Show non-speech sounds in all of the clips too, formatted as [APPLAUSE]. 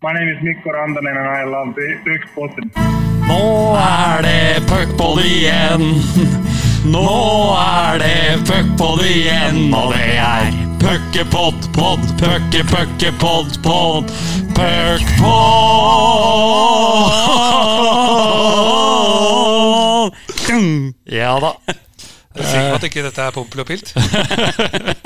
My name is Mikko Randanen and I love Puckpodden. Nå er det puckpod igjen. Nå er det puckpod igjen, og det er puckepott, pod, pucke, pucke, pod, pod, puckpod. Ja da. Er sikker på at ikke dette er Pompel og Pilt? [LAUGHS]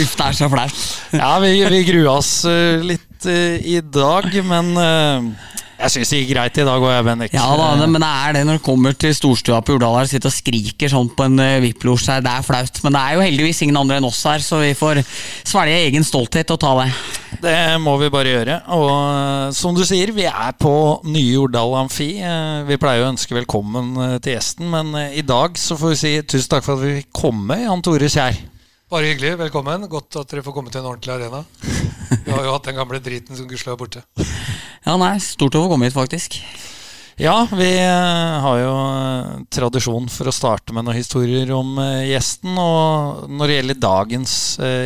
Uff, det er så flaut. Ja, vi, vi grua oss eh, litt eh, i dag, men eh, jeg syns det gikk greit i dag òg, Bendik. Ja da, det, men det er det når du kommer til storstua på Urdal her, sitter og skriker sånn på en uh, VIP-losj her. Det er flaut. Men det er jo heldigvis ingen andre enn oss her, så vi får svelge egen stolthet og ta det. Det må vi bare gjøre. Og eh, som du sier, vi er på nye Jordal Amfi. Eh, Vi pleier å ønske velkommen eh, til gjesten, men eh, i dag så får vi si tusen takk for at vi fikk komme, Jan Tore Kjær. Bare hyggelig. Velkommen. Godt at dere får komme til en ordentlig arena. Vi har jo hatt den gamle driten som gudskjelov er borte. Ja, nei, stort å få komme hit, faktisk. Ja, vi eh, har jo eh, tradisjon for å starte med noen historier om eh, gjesten. Og når det gjelder dagens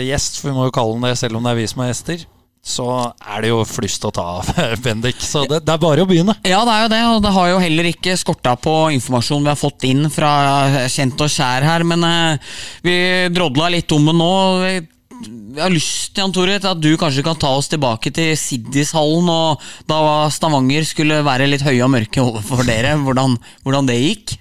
gjest, for vi må jo kalle den det selv om det er vi som er gjester, så er det jo flust å ta av, [LAUGHS] Bendik. Så det, det er bare å begynne. Ja, det er jo det, og det har jo heller ikke skorta på informasjon vi har fått inn fra kjent og kjær her, men eh, vi drodla litt om det nå. Vi vi har lyst Jan Tore, til at du kanskje kan ta oss tilbake til Siddishallen, og da Stavanger skulle være litt høye og mørke overfor dere. Hvordan, hvordan det gikk?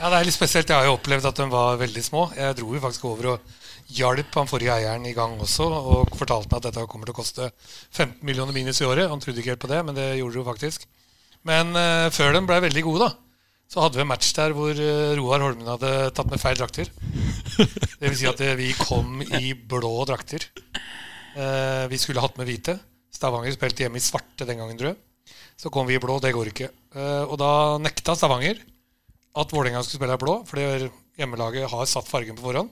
Ja, Det er litt spesielt. Jeg har jo opplevd at de var veldig små. Jeg dro jo faktisk over og hjalp han forrige eieren i gang også, og fortalte han at dette kommer til å koste 15 millioner minus i året. Han trodde ikke helt på det, men det gjorde det jo faktisk. Men uh, før de ble veldig gode, da, så hadde vi en match der hvor eh, Roar Holmen hadde tatt med feil drakter. Det vil si at eh, vi kom i blå drakter. Uh, vi skulle hatt med hvite. Stavanger spilte hjemme i svarte den gangen, tror jeg. Så kom vi i blå, det går ikke. Uh, og da nekta Stavanger at Vålerenga skulle spille i blå, fordi hjemmelaget har satt fargen på forhånd.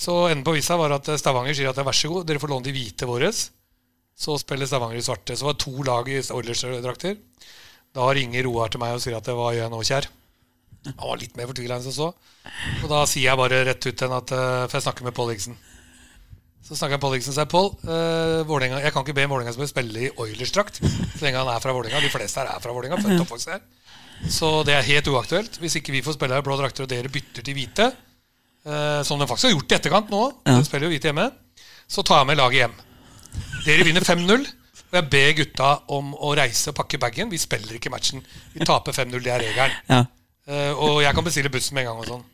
Så enden på visa var at Stavanger sier at vær så god, dere får låne de hvite våre. Så spiller Stavanger i svarte. Så var det to lag i Oilers-drakter. Da ringer Roar til meg og sier at hva gjør jeg nå, kjær. Han var litt mer fortvila enn som så. Og da sier jeg bare rett ut til at eh, For jeg snakker med Paul Iksen. Så Paul Higson og sier Paul, eh, Vålinga, jeg kan ikke be en Vålerenga-spiller spille i Oilers-drakt så lenge han er fra Vålerenga. De fleste her er fra Vålerenga. Så det er helt uaktuelt. Hvis ikke vi får spille i blå drakter, og dere bytter til hvite, eh, som de faktisk har gjort i etterkant nå, de spiller jo hvite hjemme, så tar jeg med laget hjem. Dere vinner 5-0. Og jeg ber gutta om å reise og pakke bagen. Vi spiller ikke matchen. Vi taper 5-0. Det er regelen. Ja. Uh, og jeg kan bestille bussen med en gang. Og sånn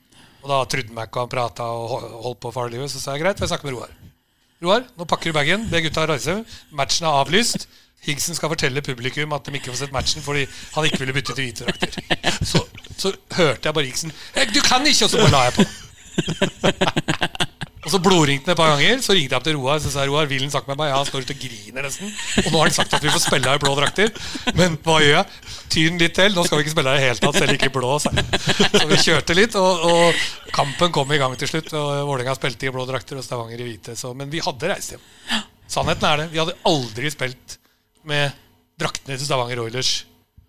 Og da trodde han meg ikke, han prata og holdt på for livet. Så sa jeg greit, for jeg snakker med Roar. Roar, nå pakker du bagen. Ber gutta reise. Matchen er avlyst. Higsen skal fortelle publikum at de ikke får sett matchen fordi han ikke ville bytte til hvite drakter. [LAUGHS] Så, så hørte jeg bare Higsen «Eh, Du kan ikke! Og så bare la jeg på. [LAUGHS] Og så blodringte han et par ganger. Så ringte jeg opp til Roar. Så sa Roar, vil han snakke med meg? Ja, han står ute og griner nesten. Og nå har han sagt at vi får spille her i blå drakter. Men hva gjør jeg? Tyn litt til. Nå skal vi ikke spille her i det hele tatt, selv ikke i blå. Så. Så vi kjørte litt, og, og kampen kom i gang til slutt. Og Vålerenga spilte i blå drakter og Stavanger i hvite. Så, men vi hadde reist hjem. Sannheten er det. Vi hadde aldri spilt med draktene til Stavanger Oilers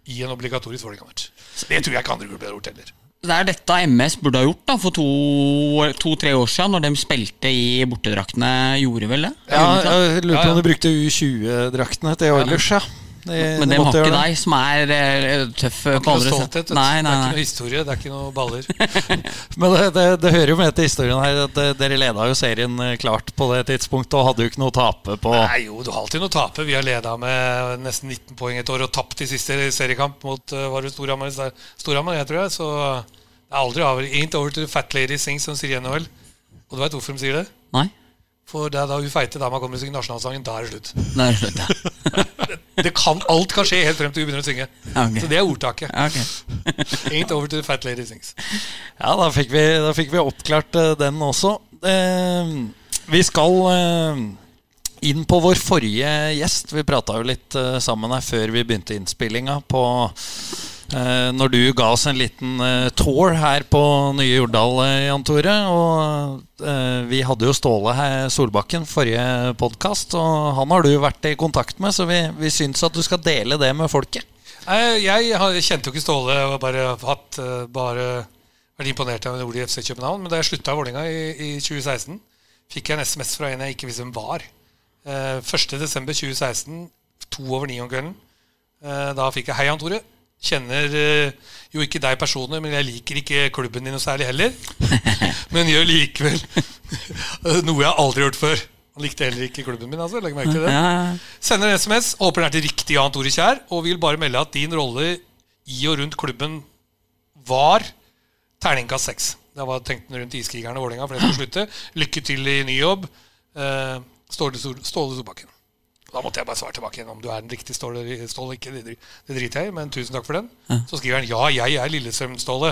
i en obligatorisk Vålerenga-match. Det tror jeg ikke andre klubber har gjort heller. Det er dette MS burde ha gjort da for to-tre to, år siden, når de spilte i bortedraktene. Gjorde vel det? Ja, det? jeg lurer på Ja, ja. om de brukte U20-draktene til Oilers, ja. De, Men de de har ikke deg, som er eh, tøff Det på andre stolthet. Nei, Det er ikke noe historie, det er ikke noe baller. [LAUGHS] Men det, det, det hører jo med til historien her at eh, dere leda jo serien eh, klart på det tidspunktet og hadde jo ikke noe å tape på. Nei, jo, du har alltid noe å tape. Vi har leda med nesten 19 poeng et år og tapt i siste seriekamp mot var det Storhamar, Storhamar, jeg tror jeg. Så det er aldri over. Ain't over to the fat lady sings, som sier i NHL. Og du veit hvorfor de sier det? Nei, For det er da hun feite dama kommer og synger nasjonalsangen. Da er det slutt. Da er det slutt, ja. [LAUGHS] Det kan, alt kan skje helt frem til hun begynner å synge. Okay. Så det er ordtaket. Okay. [LAUGHS] ok. Ain't over to the fat lady sings. Ja, da fikk vi, da fikk vi oppklart uh, den også. Uh, vi skal uh, inn på vår forrige gjest. Vi prata jo litt sammen her før vi begynte innspillinga på Når du ga oss en liten eh, tour her på nye Jordal, eh, Jan Tore. Og eh, vi hadde jo Ståle her, Solbakken forrige podkast, og han har du vært i kontakt med, så vi, vi syns at du skal dele det med folket. Jeg kjente jo ikke Ståle og bare hatt eh, bare vært imponert av ordet i FC København. Men da jeg slutta i Vålerenga i, i 2016, fikk jeg en SMS fra en jeg ikke visste hvem var. Eh, 1.12.2016, to over ni om kvelden. Eh, da fikk jeg Hei, Jan Tore. Kjenner eh, jo ikke deg personlig, men jeg liker ikke klubben din noe særlig heller. [LAUGHS] men gjør likevel [LAUGHS] noe jeg aldri har gjort før. Han likte heller ikke klubben min. altså, legg merke til det. Sender en SMS, håper den er til riktig Jan Tore Kjær, og vil bare melde at din rolle i og rundt klubben var terningkast seks. Det var tenkten rundt Iskrigerne og Vålerenga, for det skal [CLEARS THROAT] slutte. Lykke til i ny jobb. Eh, Ståle Ståle Solbakken. Da måtte jeg bare svare tilbake igjen om du er den riktige Ståle eller ikke. Det, driter jeg i, men tusen takk for den. Så skriver han ja, jeg er Lillestrøm-Ståle.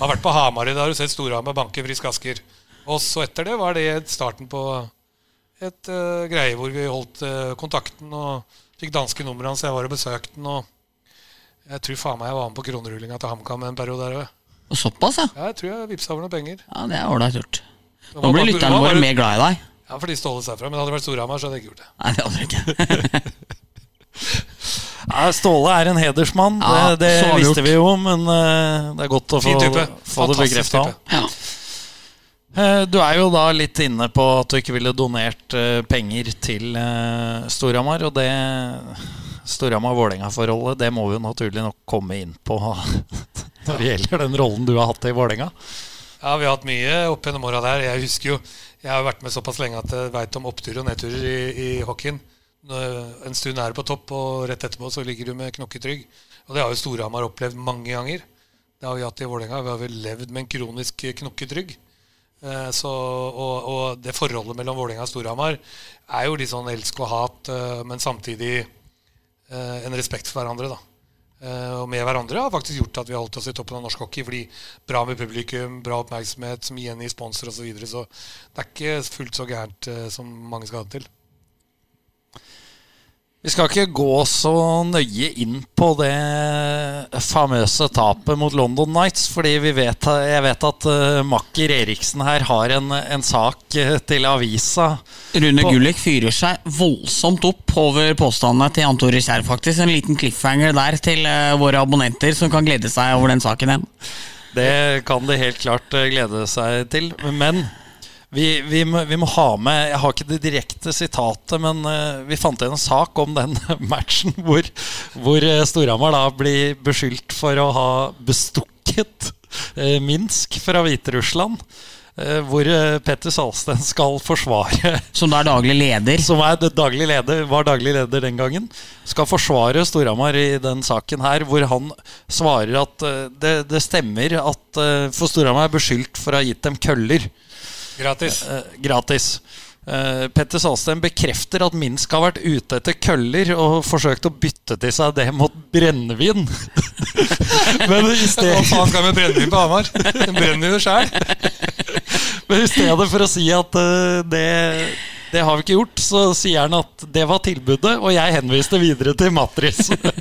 Har vært på Hamar i dag, har du sett Storhamar banke Frisk Asker. Og så etter det var det starten på et uh, greie hvor vi holdt uh, kontakten og fikk danske nummeret hans. Jeg var og besøkte den, og jeg tror faen meg jeg var med på kronerullinga til HamKam en periode der òg. Og Såpass, ja. Ja, jeg tror jeg vippsa over noen penger. ja. Det er ålreit gjort. Nå blir lytterne våre mer glad i deg. Ja, fordi Ståle sa fra. Men hadde det vært Storhamar, så hadde jeg ikke gjort det. Nei, det hadde jeg ikke. [LAUGHS] Ja, Ståle er en hedersmann, Ja, det, det visste vi jo, men uh, det er godt å få, få det bekrefta. Ja. Uh, Du er jo da litt inne på at du ikke ville donert uh, penger til Storhamar. Og det Storhamar-Vålerenga-forholdet, det må vi jo naturlig nok komme inn på [LAUGHS] når det gjelder den rollen du har hatt i Vålerenga. Ja, vi har hatt mye opp gjennom åra der. Jeg husker jo Jeg har vært med såpass lenge at jeg veit om oppturer og nedturer i, i hockeyen. En stund er du på topp, og rett etterpå så ligger du med knokketrygg. Og det har jo Storhamar opplevd mange ganger. Det har vi hatt i Vålerenga. Vi har vel levd med en kronisk knokketrygg. Eh, Så, og, og det forholdet mellom Vålerenga og Storhamar er jo litt sånn elsk og hat, eh, men samtidig eh, en respekt for hverandre. da. Eh, og med hverandre har faktisk gjort at vi har holdt oss i toppen av norsk hockey. Fordi bra med publikum, bra oppmerksomhet, som igjen gir sponsor osv. Så, videre, så det er ikke fullt så gærent eh, som mange skal ha det til. Vi skal ikke gå så nøye inn på det famøse tapet mot London Nights, fordi vi vet, jeg vet at uh, Makker Eriksen her har en, en sak eh, til avisa. Rune På- Gullik fyrer seg voldsomt opp over påstandene til Jan Tore Kjær, faktisk. En liten cliffhanger der til uh, våre abonnenter som kan glede seg over den saken igjen. Det kan de helt klart glede seg til. Men vi, vi, må, vi må ha med Jeg har ikke det direkte sitatet, men eh, vi fant en sak om den [LAUGHS] matchen hvor, hvor eh, Storhamar da blir beskyldt for å ha bestukket eh, Minsk fra Hviterussland. hvor Petter Salsten skal forsvare [LAUGHS] Som er daglig leder. som er daglig leder, var daglig leder den gangen, skal forsvare Storhamar i den saken her, hvor han svarer at det, det stemmer at For Storhamar er beskyldt for å ha gitt dem køller Gratis. eh, gratis. Eh, Petter Salsten bekrefter at Minsk har vært ute etter køller og forsøkt å bytte til seg det mot brennevin. [LAUGHS] Men i Hva faen skal vi med brennevin på Hamar? Brenner jo sjæl. Men i stedet for å si at eh, det, det har vi ikke gjort, så sier han at det var tilbudet, og jeg henviste videre til Matris.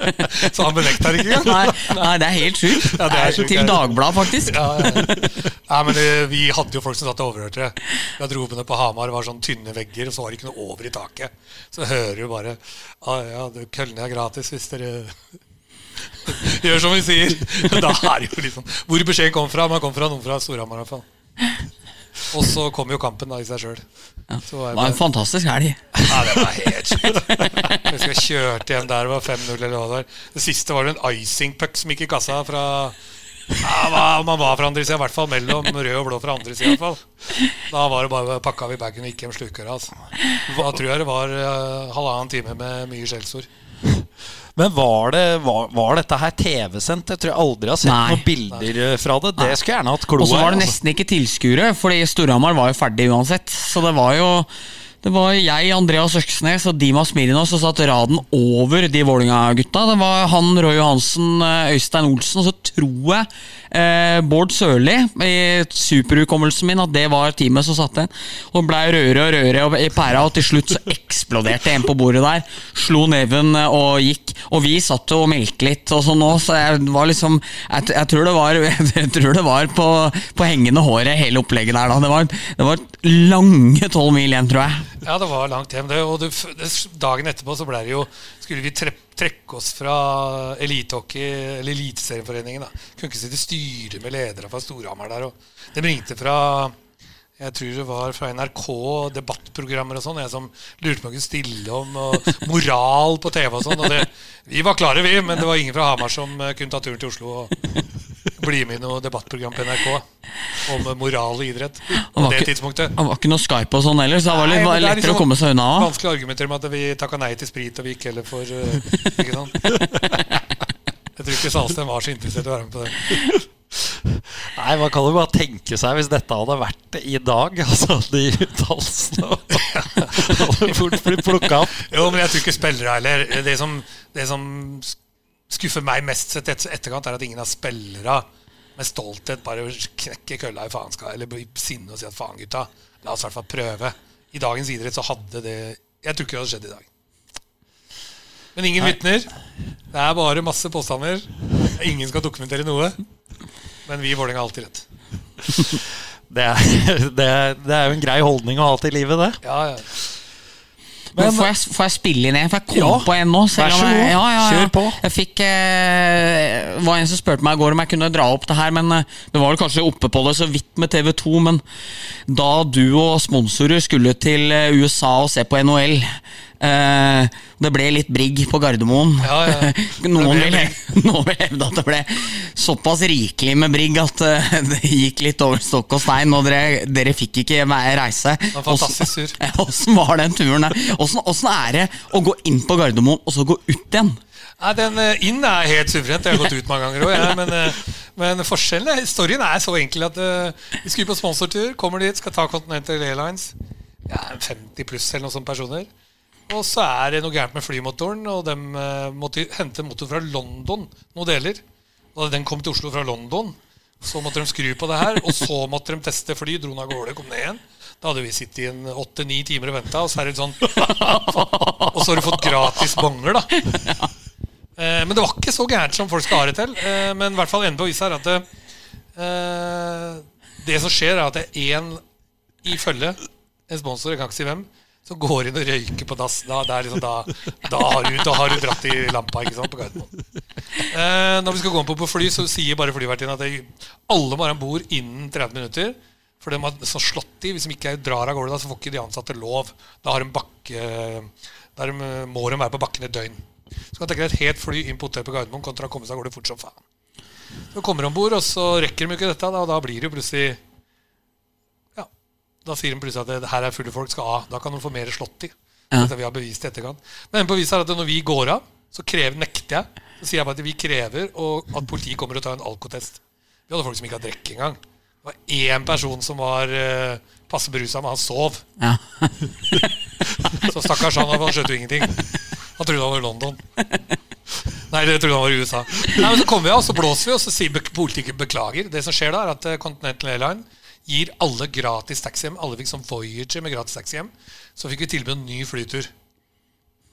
[LAUGHS] Så han benekter ikke. Nei, nei, det er helt sjukt. Ja, det er sjukt, Til det er- Dagbladet, faktisk. Ja, ja. Nei, men det, Vi hadde jo folk som satt og overhørte det. Vi på Hamar, var sånn tynne vegger, og så var det ikke noe over i taket. Så hører du bare ah, ja, Køllene er gratis hvis dere [LAUGHS] gjør som vi sier. [LAUGHS] Da er det jo liksom Hvor beskjeden kom fra. Man kom fra noen fra Storhamar i hvert fall. Og så kom jo kampen da i seg sjøl. Det var en fantastisk helg. Ja, det var helt sjukt. Jeg husker jeg kjørte hjem der, det var 5-0 eller hva det var. Det siste var det en icing puck som gikk i kassa fra ja, Man var fra andre sida, i hvert fall mellom rød og blå fra andre sida. Da var det bare pakka vi bagen og gikk hjem slukøra. Altså. Da tror jeg det var uh, halvannen time med mye skjellsord. Men var, det, var, var dette her TV-sendt? Jeg tror jeg aldri har sett Nei. noen bilder eh, fra det. Det skulle jeg gjerne hatt kloa Og så var det altså. nesten ikke tilskuere, fordi Storhamar var jo ferdig uansett. Så det var jo det var jeg, Andreas Øksnes og Dimas Mirinos som satt raden over de Vålerenga-gutta. Det var han, Roy Johansen, eh, Øystein Olsen, og så tror jeg eh, Bård Sørli, i superhukommelsen min, at det var teamet som satt igjen. Og blei rødere og rødere i pæra, og til slutt så eksploderte en på bordet der. Slo neven eh, og gikk. Og vi satt og meldte litt og sånn òg, så jeg var liksom Jeg, jeg tror det var, [LAUGHS] tror det var på, på hengende håret, hele opplegget der da. Det var, det var lange tolv mil igjen, tror jeg. Ja, det var langt hjem. det Og det, dagen etterpå så det jo Skulle vi tre, trekke oss fra elitehockey, eller Eliteserieforeningen. Kunne ikke sitte i styret med ledere fra Storhamar der. Og de ringte fra Jeg tror det var fra NRK og debattprogrammer og sånn. Jeg som lurte på om jeg kunne stille om og moral på TV og sånn. Vi var klare, vi, men det var ingen fra Hamar som eh, kunne ta turen til Oslo og bli med i noe debattprogram på NRK om moral og idrett på det ikke- tidspunktet. Det var ikke noe Skype og sånn heller, så det var litt Nei, det er lettere liksom å komme seg unna. Vanskelig å argumentere med at vi takka nei til sprit, og vi gikk heller for uh, Ikke sant? [LAUGHS] Jeg tror ikke Salsten var så interessert i å være med på det. Nei, Man kan jo bare tenke seg hvis dette hadde vært i dag. Altså, De uttalelsene [LAUGHS] hadde fort blitt plukka opp. Jo, men jeg tror ikke spillere heller. Det som, det som skuffer meg mest sett etter etterkant, er at ingen av spillere med stolthet bare knekker kølla i faenskap eller blir sinne og sier at faen, gutta, la oss i hvert fall prøve. I dagens idrett så hadde det Jeg tror ikke det hadde skjedd i dag. Men ingen vitner. Det er bare masse påstander. Ingen skal dokumentere noe. Men vi i Vålerenga har alltid rett. [LAUGHS] Det er, [LAUGHS] det, er, det er jo en grei holdning å ha til livet, det. Ja, ja. Men får, jeg, får jeg spille inn en? For jeg kom Ja, på en nå. vær så god. Ja, ja, ja. Kjør på. Jeg fikk eh, var en som spurte meg i går om jeg kunne dra opp det her, men eh, det var vel kanskje oppe på det så vidt med TV2. Men da du og sponsorer skulle til eh, USA og se på NHL eh, Det ble litt brigg på Gardermoen. Ja, ja. [LAUGHS] noen, vil, [LAUGHS] noen vil hevde at det ble såpass rikelig med brigg at eh, [LAUGHS] det gikk litt over stokk og stein, og dere, dere fikk ikke reise. Åssen var den turen der? Åssen er det å gå inn på Gardermoen og så gå ut igjen? Nei, den eh, inn er helt suverent. Jeg har gått ut mange ganger òg. Ja, men, men forskjellen er, storyen er så enkel at uh, vi skulle på sponsortur, kommer dit, skal ta Continental Airlines. Ja, 50 pluss eller noen sånne personer. Og så er det noe gærent med flymotoren, og de måtte hente motor fra London, noen deler. Da da den kom til Oslo fra London, så måtte de skru på det her, og så måtte de teste fly, dro den av gårde, kom ned igjen. Da hadde vi sittet i en åtte-ni timer og venta, og så er det sånn [LAUGHS] Og så har du fått gratis bonger, da. Eh, men det var ikke så gærent som folk skal ha det til. Eh, men i hvert fall enden på visa er at det, eh, det som skjer, er at det er én i følge, en sponsor, jeg kan ikke si hvem, som går inn og røyker på dass. Da, liksom da, da, har du, da har du dratt i lampa ikke sant, på Gardermoen. Eh, når vi skal gå om på, på fly, så sier bare flyvertinnen at det, alle må være om bord innen 30 minutter. For de har så slått i. Hvis de ikke drar av gårde, da, så får ikke de ansatte lov. Da har de bakke, da de, må de være på bakken et døgn. Så kan du tenke deg et helt fly inn på hotellet på Gardermoen kontra å komme seg av gårde fort som faen. Så kommer de om bord, og så rekker de ikke dette, da, og da blir det jo plutselig da sier de plutselig at det, her er fulle folk, skal av. Da kan de få mer slått i. Ja. Dette vi har bevist i etterkant. Men på viset er at når vi går av, så krever, nekter jeg. Så sier jeg bare at vi krever og at politiet kommer og tar en alkotest. Vi hadde folk som ikke hadde drukket engang. Det var én person som var uh, passe berusa, men han sov. Ja. [LAUGHS] Så stakkars han, han skjønte jo ingenting. Han trodde han var i London. Nei, det trodde han var i USA. Nei, men Så kommer vi av, så blåser vi, og så sier politikken beklager. Det som skjer da, er at eh, Continental Airline gir alle gratis taxihjem. Alle fikk sånn Voyager med gratis taxihjem. Så fikk vi tilbud om ny flytur.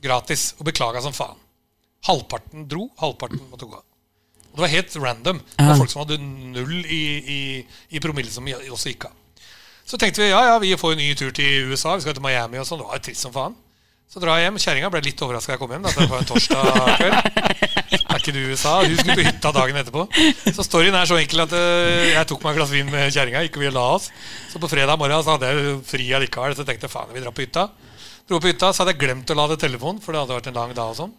Gratis. Og beklaga som faen. Halvparten dro, halvparten måtte gå. Og det var helt random. Det var folk som hadde null i, i, i promille, som også gikk av. Så tenkte vi ja, ja, vi får en ny tur til USA. Vi skal til Miami og sånn. Det var jo trist som faen. Så drar jeg hjem. Kjerringa ble litt overraska da jeg kom hjem. Da, det var en torsdag kveld. [LAUGHS] Er ikke du i USA? Hun skulle på hytta dagen etterpå. Så storyen er så enkel at eh, jeg tok meg et glass vin med kjerringa. Ikke vi la oss. Så på fredag morgen så hadde jeg fri allikevel. Så tenkte jeg faen, vi drar på hytta. Dro på hytta, Så hadde jeg glemt å lade telefonen, for det hadde vært en lang dag. og sånn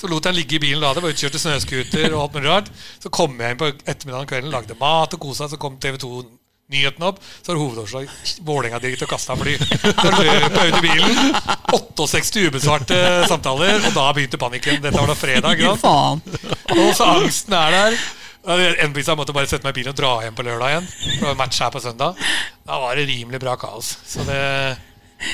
så lot jeg den ligge i bilen, lade, var utkjørte snøscooter og alt mulig rart. Så kom jeg inn på ettermiddagen kvelden, lagde mat og kosa. Så kom TV 2 nyheten opp, så var hovedårsak Vålerenga-direktør kasta fly. Så løp ut i bilen. 68 ubesvarte samtaler, og da begynte panikken. Dette var da fredag. Og så angsten er der. Endelig jeg måtte bare sette meg i bilen og dra hjem på lørdag igjen. For det var match her på søndag. Da var det rimelig bra kaos. Så det,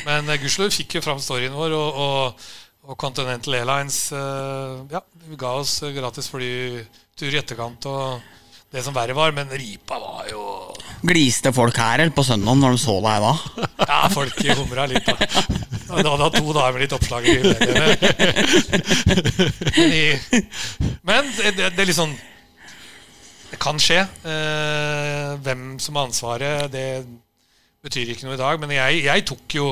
men gudskjelov fikk jo fram storyen vår, og, og, og Continental Airlines eh, ja, ga oss gratis flytur i etterkant. Og det som verre var, men ripa var jo Gliste folk her eller på søndag når de så deg da? [LAUGHS] Ja, folk humra litt, da. Du hadde hatt to dager med litt oppslag i mediene. Men, det, det, er litt sånn Det kan skje. Eh, hvem som har ansvaret, det betyr ikke noe i dag. Men jeg, jeg tok jo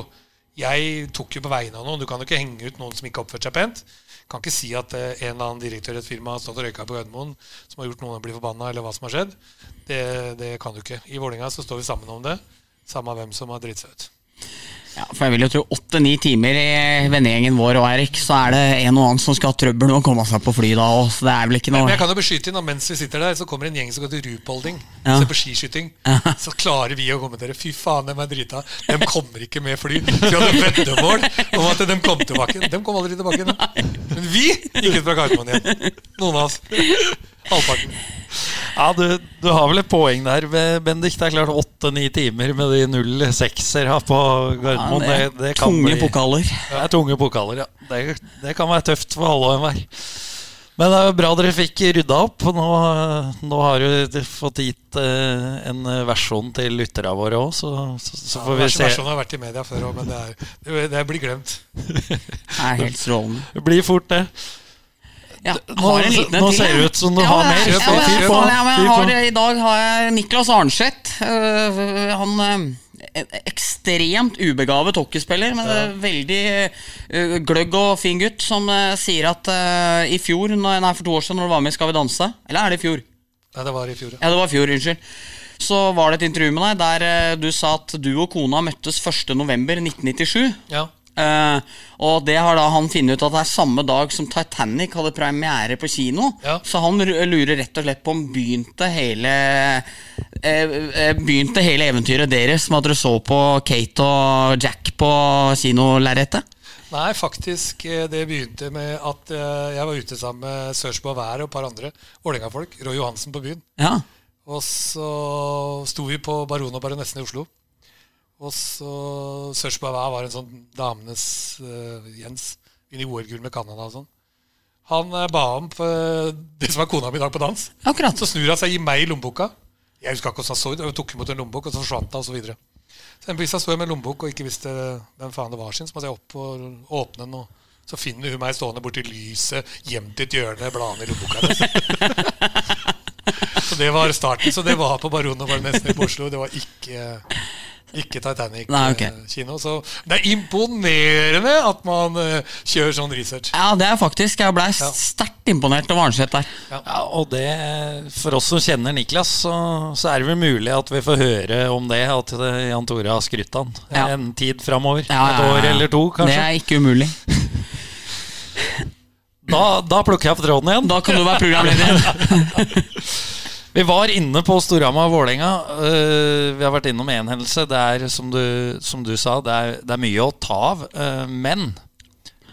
Jeg tok jo på vegne av noen. Du kan jo ikke henge ut noen som ikke oppførte seg pent. Kan ikke si at eh, en eller annen direktør i et firma har stått og røyka på Gardermoen som har gjort noen å bli forbanna, eller hva som har skjedd. Det, det kan du ikke. I Vålerenga så står vi sammen om det. Samme hvem som har dritt seg ut. Ja, for jeg vil jo tro åtte-ni timer i vennegjengen vår og Erik, så er det en og annen som skal ha trøbbel med å komme seg på fly da òg, så det er vel ikke Men jeg kan jo beskytte inn, og mens vi sitter der, så kommer en gjeng som går til Rupolding. Ja. Ser på skiskyting. Så klarer vi å kommentere. Fy faen, dem er drita. De kommer ikke med fly. Så vi hadde veddemål om at de kom tilbake. De kom aldri tilbake. igjen. Men vi gikk ut fra Gardermoen igjen. Noen av oss. Halvparten. Ja, du, du har vel et poeng der, Bendik. Det er klart åtte-ni timer med de 0-6-ere på Gardermoen. Ja, det, det kan tunge bli- pokaler. Det er tunge pokaler, ja. Det, det kan være tøft for alle og enhver. Men det er jo bra dere fikk rydda opp. Nå, nå har du fått gitt eh, en versjon til lytterne våre òg, så, så, så får vi se. Versjonen har vært i media før òg, men det, er, det, det blir glemt. Det er helt strålende. Det blir fort, det. Ja, Nå- liten nå ser det ut som du Ja, har mer. Ja, men- kjør på. ja, men jeg har, I dag har jeg Niklas Arnseth. øh, han øh, ekstremt ubegavet hockeyspiller, men øh, veldig øh, gløgg og fin gutt, som øh, sier at øh, i fjor, når- nei, for to år siden, når du var med i Skal vi danse Eller er det i fjor? Nei, det var i fjor. ja. Ja, det var i fjor, unnskyld. Så var det et intervju med deg der du sa at du og kona møttes 1.11.1997. Ja. Eh, og det har da han funnet ut at det er samme dag som Titanic hadde premiere på kino. Ja. Så han lurer rett og slett på om begynte hele eh, Begynte hele eventyret deres med at dere så på Kate og Jack på kinolerretet? Nei, faktisk. Det begynte med at jeg var ute sammen med Sørsbo Wær og et par andre Vålerenga-folk. Roy Johansen på byen. Ja. Og så sto vi på Baron og Baronessen i Oslo. Og så Sørsbo Wær var en sånn damenes uh, Jens. Vinner OL-gull med Canada og sånn. Han uh, ba om eh, det som er kona mi i dag på dans. Akkurat. Så snur han seg gir meg i lommeboka. Jeg husker ikke hvordan han så ut. Hun tok imot en lommebok, og så forsvant hun, og så videre. Så en jeg sto jeg med en lommebok og ikke visste hvem faen det var sin, så måtte jeg opp og åpne den. og så finner hun meg stående borti lyset, gjemt i et hjørne, bladene i lommeboka hennes. [LAUGHS] så det var starten. Så det var på Baron og Baronessen i Oslo. Det var ikke, ikke Titanic-kino. Så det er imponerende at man eh, kjører sånn research. Ja, det er faktisk Jeg blei sterkt imponert over Arnseth der. Ja, og det, For oss som kjenner Niklas, så, så er det vel mulig at vi får høre om det. At eh, Jan Tore har skrytt han Ja. en tid framover. Ja, ja, Et år eller to, kanskje. Det er ikke umulig. Da, da plukker jeg opp tråden igjen. Da kan du være programleder. [LAUGHS] Vi var inne på Storhamar Vålerenga. Uh, vi har vært innom én hendelse. Det er, som du, som du sa, det er, det er mye å ta av. Uh, men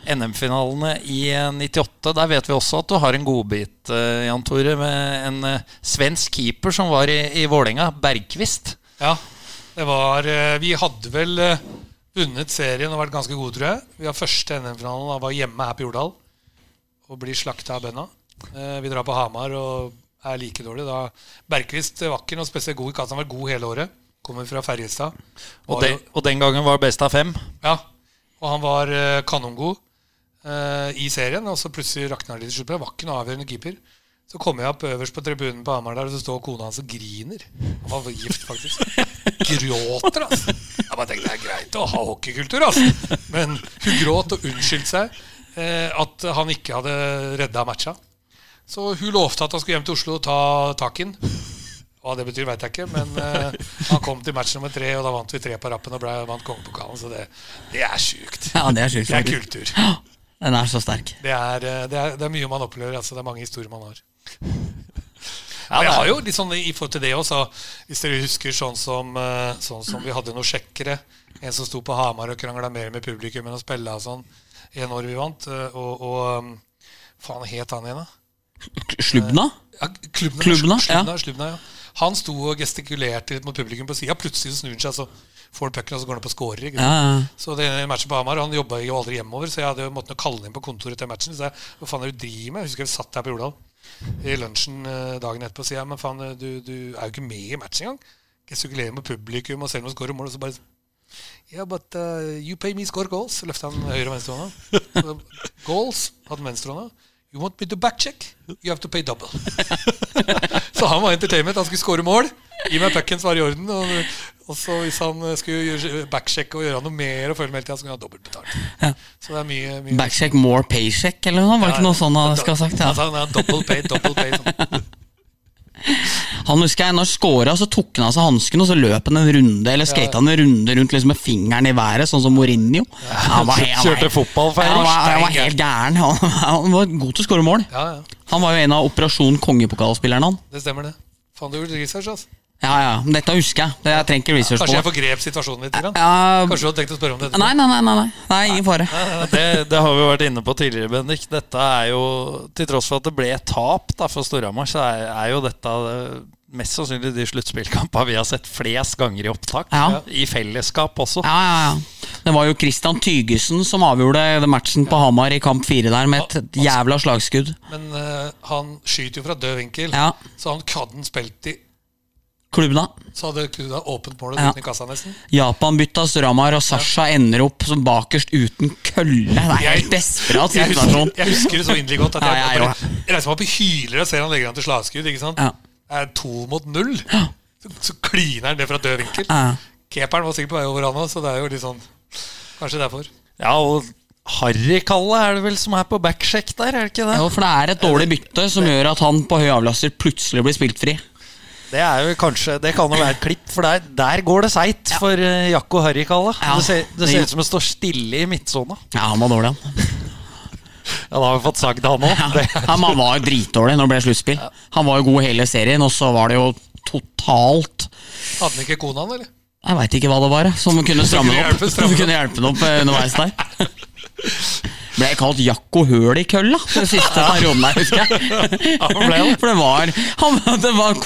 NM-finalene i eh, 98, der vet vi også at du har en godbit, uh, Jan Tore, med en eh, svensk keeper som var i, i Vålerenga, Bergqvist. Ja, det var eh, Vi hadde vel eh, vunnet serien og vært ganske gode, tror jeg. Vi har første NM-finalen og var hjemme her på Jordal og blir slakta av bøndene. Eh, Vi drar på Hamar og er like dårlig. Da Bergquist var ikke noe spesielt god i kassa. Han var god hele året. Kommer fra Ferjestad. Og, de, og den gangen var best av fem. Ja, og han var eh, kanongod eh, i serien. Og så plutselig rakna det litt til slutt. Var ikke noe avgjørende keeper. Så kommer jeg opp øverst på tribunen på Hamar der, og så står kona hans og griner. Han var gift, faktisk. [LAUGHS] Gråter, altså. Jeg bare tenkte det er greit å ha hockeykultur, altså. Men hun gråt og unnskyldte seg eh, at han ikke hadde redda matcha. Så hun lovte at han skulle hjem til Oslo og ta tak i den. Hva det betyr, veit jeg ikke, men uh, han kom til match nummer tre, og da vant vi tre på rappen og ble, vant kongepokalen. Så det, det er sjukt. Ja, det er sjukt. Det er kultur. Den er så sterk. Det er, eh, det er, det er mye man opplever. Altså, det er mange historier man har. Ja, jeg har jo litt sånn i forhold til det også, hvis dere husker sånn som, eh, sånn som vi hadde noen sjekkere. En som sto på Hamar og krangla mer med publikum enn å spille og sånn. En år vi vant. Og, og um, faen het han igjen, da? Slubna? Ja, Klubna, Klubna, Slubna, Slubna, ja. Han sto og gestikulerte litt mot publikum på sida. Plutselig snur han seg, så får han pucken, og så går han opp og scorer. Ikke? Ja, ja. Så det matchen på Hamar Han jobba jo aldri hjemover, så jeg hadde jo måttet kalle inn på kontoret til matchen. Så jeg, hva faen er det du driver med? Jeg husker vi satt der på Jordal i lunsjen eh, dagen etterpå og sa men faen, eh, du, du er jo ikke med i matchen engang. Gestikulerer med publikum og selv om du scorer mål, og så bare Yeah, but uh, you pay me score goals. Løfta han høyre og venstrehånda. Goals hadde han venstrehånda. You want me to backcheck? You have to pay double. [LAUGHS] så han var entertainment. Han skulle score mål. Gi meg pucken, var i orden. Og, og så hvis han skulle gjøre backcheck og gjøre noe mer og følge med hele tida, så kunne han ha dobbelt betalt. Så det er mye, mye Backcheck more paycheck, eller noe? Var det ikke noe sånn han skal ha sagt? Ja. Altså, han er double pay, double pay. Sånn. Han husker jeg, når han scora, så tok han av seg hansken og så løp han en runde Eller skata han en runde rundt liksom med fingeren i været, sånn som Mourinho. Han var, han Kjørte fotballfeiring. Han var, han var helt gæren. Han, han var god til å skåre mål. Ja, ja. Han var jo en av Operasjon kongepokalspillerne, han. Det stemmer, det. Faen, du gjorde research, altså. Ja, ja, Dette husker jeg. Det, jeg trenger ikke research Kanskje jeg forgrep situasjonen litt? Grann? Ja, Kanskje du hadde tenkt å spørre om dette? nei, nei, nei, nei. Det er ingen fare. Det, det har vi vært inne på tidligere, Bendik. Dette er jo, Til tross for at det ble et tap da, for Storhamar, så er, er jo dette eh, mest sannsynlig de sluttspillkampene vi har sett flest ganger i opptak. Ja. I fellesskap også. Ja, ja, ja. Det var jo Christian Tygesen som avgjorde matchen på Hamar i kamp fire der, med et jævla slagskudd. Men uh, han skyter jo fra død vinkel, Ja. så han hadde spilt i Klubben, da. Så hadde Kuda åpent mål Ja. uten i kassa, nesten. Japan bytta Storhamar, og Sasha ender opp som bakerst uten kølle. Det er helt desperat Jeg situasjon. husker, jeg husker det så inderlig godt. At jeg, Ja, jeg jeg, jeg reiser meg opp og hyler og ser han legger an til slagskudd. Ikke sant? Ja. Det er to mot null. Så, så kliner han det fra død vinkel. Ja. Keeperen var sikkert på vei over han òg, så det er jo litt sånn Kanskje derfor. Ja, og Harry-Kalle er det vel som er på backsjekk der, er det ikke det? Jo, for det er et dårlig bytte som gjør at han på høy avlaster plutselig blir spilt fri. Det er jo kanskje Det kan jo være et klipp, for der, der går det seigt for uh, Jakko Harry-Kalle. Ja. Det, ser, det ser ut som det står stille i midtsona. Ja, han var dårlig, han. Ja, da har vi fått sagt det, han òg. Ja, han var jo dritdårlig når det ble sluttspill. Han var jo god hele serien, og så var det jo totalt Hadde han ikke kona, eller? Jeg veit ikke hva det var, som kunne stramme den opp. Som kunne hjelpe den opp eh, underveis der. Ble jeg kalt Jakko Høl i kølla den siste perioden der, husker jeg. For det var, han, det var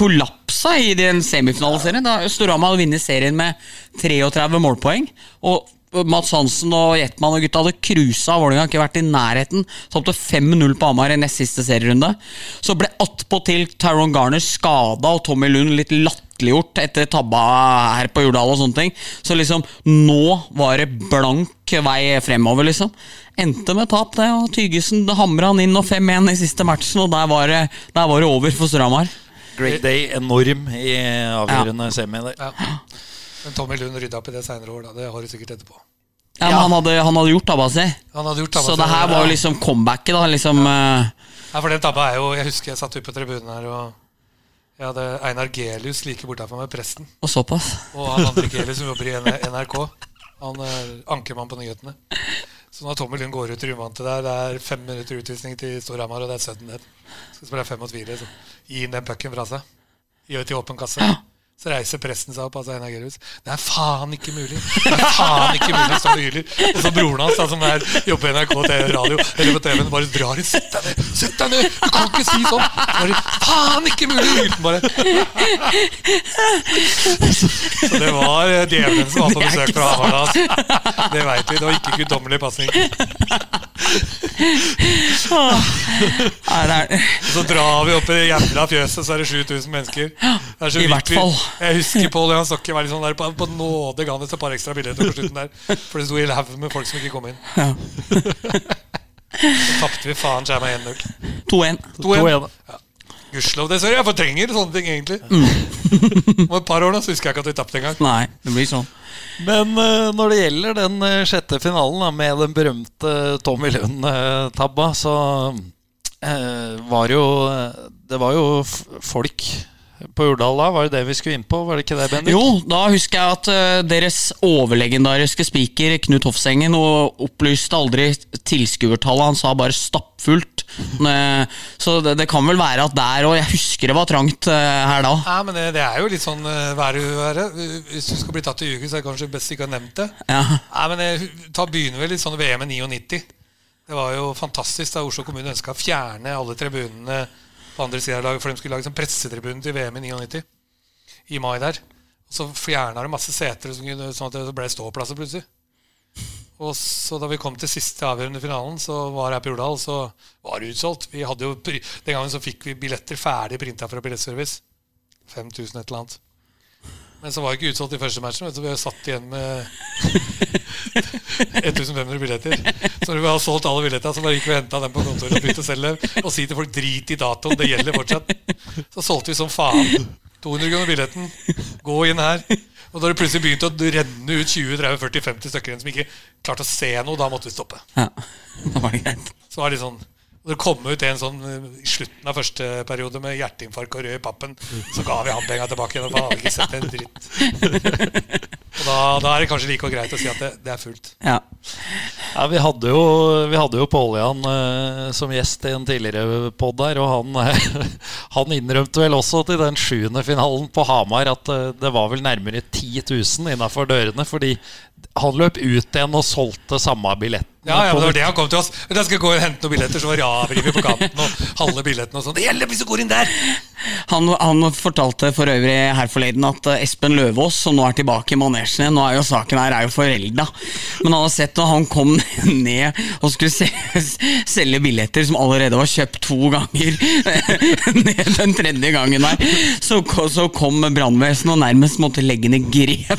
kollapsa i den semifinaliserien. Da Storhamar vinner serien med 33 målpoeng. Og Mats Hansen og Jetman og gutta hadde cruisa. Vålerenga ikke vært i nærheten. Tapte 5-0 på Hamar i nest siste serierunde. Så ble attpåtil Tyrone Garner skada og Tommy Lund litt latterliggjort etter tabba her på Jordal og sånne ting. Så liksom, nå var det blank vei fremover, liksom. Endte med tap, det. Og Tygesen hamra han inn og 5-1 i siste matchen, og der var det, der var det over for Storhamar. Great Day enorm i avgjørende semi der. Ja. Men Tommy Lund rydda opp i det seinere år, da. Det har du sikkert etterpå. Ja, men han hadde, han hadde gjort tabba si. Så det her var jo liksom comebacket, da. Liksom, ja. Ja, for den tabba er jo Jeg husker jeg satt ute på tribunen her, og jeg hadde Einar Gelius like bortafor meg, presten. og såpass. Og han andre Gelius som jobber i NRK. Han er ankermann på nyhetene. Så når Tommy Lund går ut i triumfante der, det er fem minutter utvisning til Storhamar, og det er 17. Så Skal spille fem mot fire, gi inn den pucken fra seg. Gjør det til åpen kasse. Så reiser presten seg opp, altså Einar Gerhus. Det er faen ikke mulig! Det er faen ikke mulig! står han hyler. Og så broren hans, da, som er, jobber i NRK TV radio, eller på TV-en, bare drar i Sett deg ned! Sett deg ned! Du kan ikke si sånn! Bare, faen ikke mulig! Hylte bare. Så det var eh, djevelen som var på besøk fra Hamar. Det veit vi. Det var ikke guddommelig pasning. Er, Så drar vi opp i det jævla fjøset, så er det 7000 mennesker. Det er så I hvert fall. Jeg husker Pål Johan Stokke var sånn der på, på nåde ga han et par ekstra billetter på slutten der. For det sto i lauv med folk som ikke kom inn. Så tapte vi faen skjerma 1-0. 2-1. 2-1. Gudskjelov. Det sorry. jeg fortrenger sånne ting, egentlig. Mm. Om et par år nå så husker jeg ikke at vi tapte engang. Nei, det blir sånn. Men eh, når det gjelder den eh, sjette finalen da, med den berømte Tommy Lund-tabba, så eh, var jo Det var jo folk på Jordal da. Var det det vi skulle inn på? Var det ikke det, Bendik? Jo, da husker jeg at uh, deres overlegendariske speaker Knut Hofsengen og opplyste aldri tilskuertallet. Han sa bare stappfullt. [LAUGHS] Uh, Så det, det kan vel være at der og Jeg husker det var trangt uh, her da. Ja, men det, det er jo litt sånn uh, være uvære. Hvis du skal bli tatt i ljuget, så er det kanskje best ikke å ha nevnt det. Ja. Nei, men da ta begynner vel litt sånn VM i 99. Det var jo fantastisk da Oslo kommune ønska å fjerne alle tribunene på andre sida av laget, for de skulle lage sånn pressetribune til VM i 99. I mai der. Og så fjerna de masse seter, sånn at det ble ståplasser plutselig. Og så da vi kom til siste avgjørende finalen, så var jeg på Jordal, så var det utsolgt. Vi hadde jo, Den gangen så fikk vi billetter ferdig printa fra Billettservice. 5000 et eller annet. Men så var det ikke utsolgt i første matchen, så vi har satt igjen med [LAUGHS] 1500 billetter. Så når vi har solgt alle billettene, så bare gikk vi og henta dem på kontoret og begynte å selge dem. Og si til folk drit i datoen, det gjelder fortsatt. Så solgte vi som faen. 200 kroner billetten. Gå inn her. Og da det plutselig begynte å renne ut 20-30-40-50 stykker igjen som ikke klarte å se noe, da måtte vi stoppe. ja. [LAUGHS] Da var det greit. Så var det litt sånn Og det kom ut en sånn eh, i slutten av første periode med hjerteinfarkt og rød i pappen. Så ga vi han penga tilbake igjen. Og han hadde ikke sett en dritt. Og da, da er det kanskje like greit å si at det, det er fullt. Ja. Ja, Vi hadde jo, vi hadde jo Pål Jan eh, som gjest i en tidligere pod der, og han, eh, [LAUGHS] han innrømte vel også til den sjuende finalen på Hamar at eh, det var vel nærmere 10 000 innafor dørene, fordi han løp ut igjen og solgte samme billetten. Ja, ja, men det var det han kom til oss. Men Jeg skal gå og hente noen billetter, så var Ravriver på kanten og halve billetten og sånn. Det gjelder hvis du går inn der! Han, han fortalte for øvrig her forleden at eh, Espen Løvaas, som nå er tilbake i manesjen igjen Nå er jo saken her er jo forelda, men han har sett når han kom ned og skulle se, selge billetter som allerede var kjøpt to ganger ned den tredje gangen der, så, så kom brannvesenet og nærmest måtte legge ned grep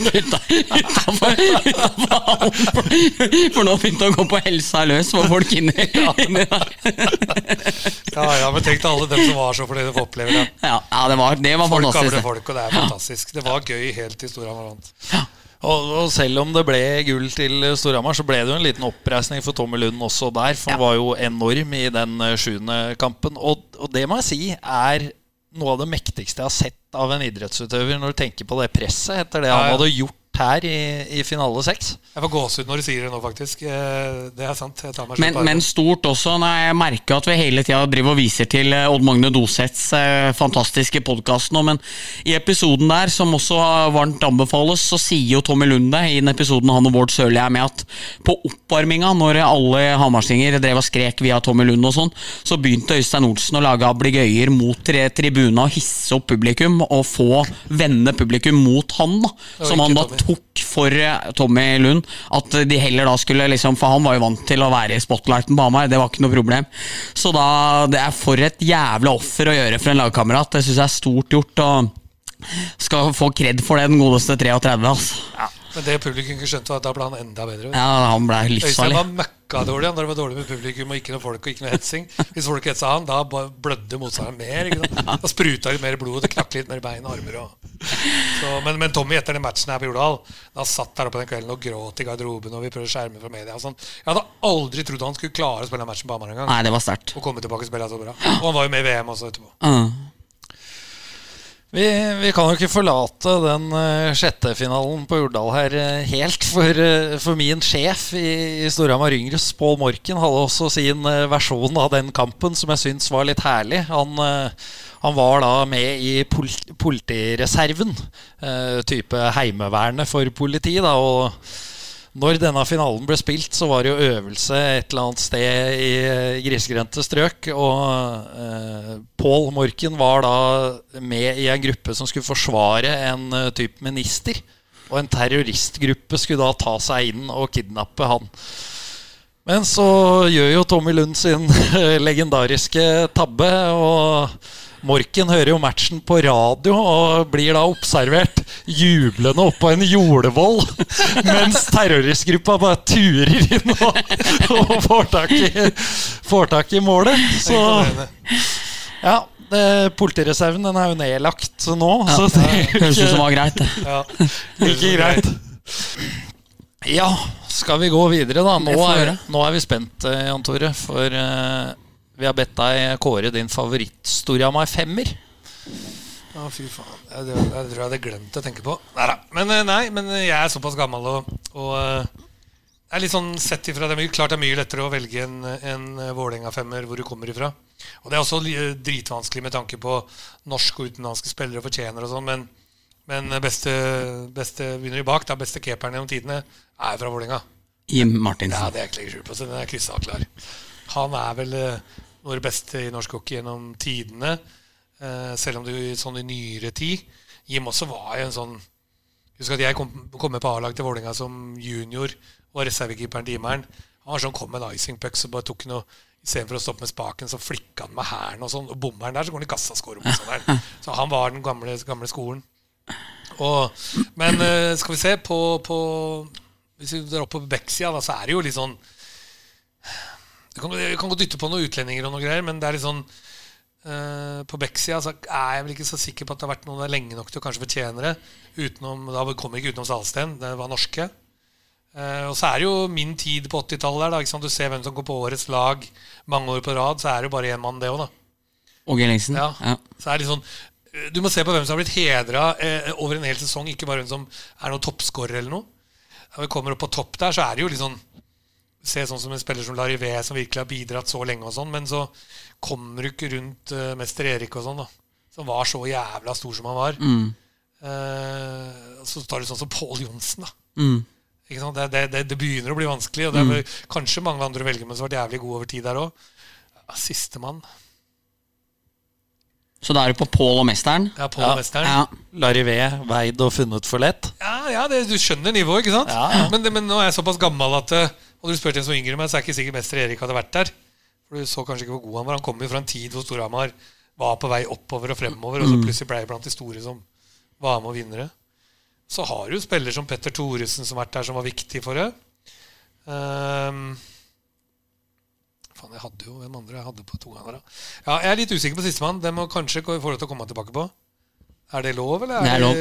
utafor hallen. For, for nå begynte han å gå på helsa løs for folk inni, [LAUGHS] [LAUGHS] inni der. Ja, ja, men tenk deg alle dem som var så fornøyde med å oppleve det. Ja, ja, det var, det var Folk, fantastisk. Gamle folk, og det er fantastisk. Det var gøy helt til Storhamar vant. Og, og selv om det ble gull til Storhamar, så ble det jo en liten oppreisning for Tommy Lund også der. For han Ja. var jo enorm i den eh, sjuende kampen. Og, og det må jeg si er noe av det mektigste jeg har sett av en idrettsutøver, når du tenker på det presset etter det Ja, han hadde gjort her i, i finale seks. Jeg får gåsehud når du sier det nå, faktisk. Eh, Det er sant. Jeg tar meg Men, men stort også. Når jeg merker at vi hele tida driver og viser til eh, Odd Magne Doseths eh, fantastiske podkast nå, men i episoden der, som også varmt anbefales, så sier jo Tommy Lunde i den episoden han og Bård Sørli er med, at på oppvarminga, når alle hamarsinger drev og skrek via Tommy Lund og sånn, så begynte Øystein Olsen å lage abligøyer mot tre tribuna og hisse opp publikum, og få vende publikum mot han, da. Som han da Tok for eh, Tommy Lund. At de heller da skulle liksom For han var jo vant til å være i spotlighten på Hamar, det var ikke noe problem. Så da Det er for et jævla offer å gjøre for en lagkamerat. Det syns jeg er stort gjort. Og skal få kred for det, den godeste 33. Altså. Men det publikum ikke skjønte, var at da ble han enda bedre. Ja, han ble Øystein livsfarlig. var møkkadårlig når det var dårlig med publikum og ikke noe folk og ikke noe hetsing. Hvis folk hetsa han, da blødde motstanderen mer. Da spruta litt mer blod, det knakk litt mer bein og armer. Og. Så, men, men Tommy etter den matchen her på Jordal Da han satt der oppe den kvelden og gråt i garderoben og vi prøvde å skjerme fra media. Og sånn. Jeg hadde aldri trodd han skulle klare å spille den matchen på Hamar engang. Og komme tilbake og spille så bra. Og han var jo med i VM også etterpå. Uh. Vi, vi kan jo ikke forlate den uh, sjette finalen på Jordal her uh, helt. For, uh, for min sjef i, i Storhamar Yngres, Pål Morken, hadde også sin versjon av den kampen som jeg syns var litt herlig. Han, han var da med i pol politireserven, type Heimevernet for politi. da, og når denne finalen ble spilt, så var det jo øvelse et eller annet sted i eh, grisgrendte strøk. Og eh, Pål Morken var da med i en gruppe som skulle forsvare en uh, type minister. Og en terroristgruppe skulle da ta seg inn og kidnappe han. Men så gjør jo Tommy Lund sin [LAUGHS] eh, legendariske tabbe, og Morken hører jo matchen på radio og blir da observert jublende oppå en jordvoll mens terroristgruppa bare turer inn og, og får, tak i, får tak i målet. Så ja, politireserven den er jo nedlagt nå, så det Høres ut som var greit. det. Ja. ikke greit. Ja, skal vi gå videre, da? Nå er, nå er vi spent, eh, Jan Tore. For eh, vi har bedt deg kåre din favoritt-Storhamar femmer. Å, fy faen. Jeg, jeg, jeg tror jeg hadde glemt å tenke på. Neida. Men eh, nei, men jeg er såpass gammel og, og eh, er litt sånn sett ifra det Klart det er mye lettere å velge en, en Vålerenga-femmer hvor du kommer ifra. Og det er også dritvanskelig med tanke på norske og utenlandske spillere og fortjener og sånn, men, men beste, beste begynner vi bak. Da beste keeperen gjennom tidene er fra Vålerenga. Jim Ja, Martinsen. det er jeg ikke legger skjul på, så den er krystallklar. Han er vel eh, noe av det beste i norsk hockey gjennom tidene. Eh, selv om det sånn i nyere tid Jim også var jo en sånn Husk at jeg kom, kom med på A-lag til Vålerenga som junior og reservekeeperen til Imeren. Han var sånn, kom med en icing puck så bare tok noe Istedenfor å stoppe med spaken, så flikka han med hælen og sånn. Og bommer han der, så går han i kassa og. [LAUGHS] Så han var den gamle, gamle skolen. Og, men eh, skal vi se på, på Hvis vi drar opp på Beck-sida, da, så er det jo litt sånn Du kan, jeg kan godt dytte på noen utlendinger og noe greier, men det er litt sånn Uh, På Beck-sida så er jeg vel ikke så sikker på at det har vært noen der lenge nok til å kanskje fortjene det. Utenom, da kommer ikke utenom Salsten, det var norske. Uh, og så er det jo min tid på 80-tallet der. Du ser hvem som går på årets lag mange år på rad. Så er det jo bare én mann, det òg, da. Åge Ellingsen. Ja. Ja. Så er det sånn eh, Du må se på hvem som har blitt hedra uh, over en hel sesong, ikke bare hvem som er noen toppskårer eller noe. Når vi kommer opp på topp der, så er det jo litt sånn Se sånn som en spiller som Larivé, som virkelig har bidratt så lenge, og sånn, men så kommer du ikke rundt uh, mester Erik og sånn, da. Som var så jævla stor som han var. Mm. Uh, så tar du sånn som Pål Johnsen, da. Mm. Ikke sant? Det, det, det, det begynner å bli vanskelig, og det er mm. kanskje mange andre å velge men som har vært jævlig gode over tid der òg. Sistemann. Så da er du på Pål og Mesteren? Ja, Paul Ja. Mesteren. Ja. Larivé veid og funnet for lett. Ja, ja det, du skjønner nivået, ikke sant? Ja, ja. Men, det, men nå er jeg såpass gammel at eh, Hadde du spurt en som yngre enn meg, så er ikke sikkert mester Erik hadde vært der. For du så kanskje ikke hvor god han var. Han kom jo fra en tid hvor Storhamar var på vei oppover og fremover, og så plutselig ble jeg blant de store som var med og vinnere. Så har du spillere som Petter Thoresen som har vært der, som var viktig for det. Um, faen, jeg hadde jo hvem andre jeg hadde på to ganger. da. Ja, jeg er litt usikker på sistemann. Det må kanskje få lov til å komme tilbake på. Er det lov, eller? Det er lov.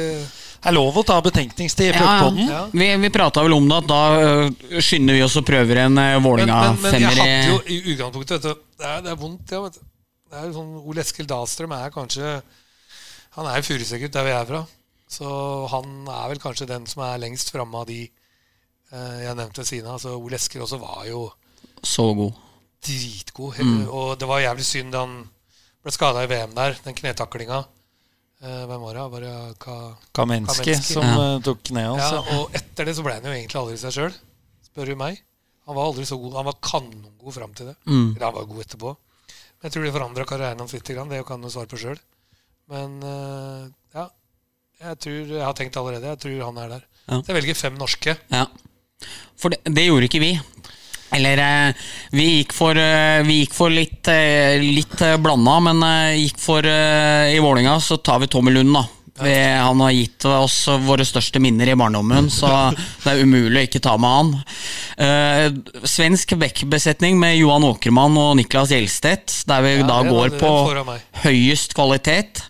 Det er lov å ta betenkningstid i Ja, ja. Ja. Vi, vi prata vel om det, at da øh, skynder vi oss og prøver en uh, Men, men, men jeg hadde jo i utgangspunktet vet du, det, er, det er vondt, ja. Vet du. Det er sånn, Ole Eskil Dahlstrøm er kanskje Han er jo Furuset-gutt der vi er fra. Så han er vel kanskje den som er lengst framme av de eh, jeg nevnte ved siden av. Så Ole Eskil også var jo Så god. dritgod. Og det var jævlig synd da han ble skada i VM der, den knetaklinga. Eh, hvem var det? Var det Ka Kamenski, Kamenski. som Ja. eh, tok kneet hans. ja, og etter det så ble han jo egentlig aldri seg sjøl, spør du meg. Han var aldri så god. Han var kanongod fram til det. Mm. Eller han var god etterpå. Men jeg tror det forandra karrieren hans litt. Det kan han svare på sjøl. Men eh, ja, jeg tror Jeg har tenkt allerede. Jeg tror han er der. Ja. Så jeg velger fem norske. Ja. For det, det gjorde ikke vi. Eller eh, vi gikk for, eh, vi gikk for litt, eh, litt blanda, men gikk for I Vålinga så tar vi Tommy Lund, da. Vi, han har gitt oss våre største minner i barndommen, så [LAUGHS] det er umulig å ikke ta med han. Uh, svensk backbesetning med Johan Åkermann og Niklas Gjelstedt, der vi Ja, da går på høyest kvalitet.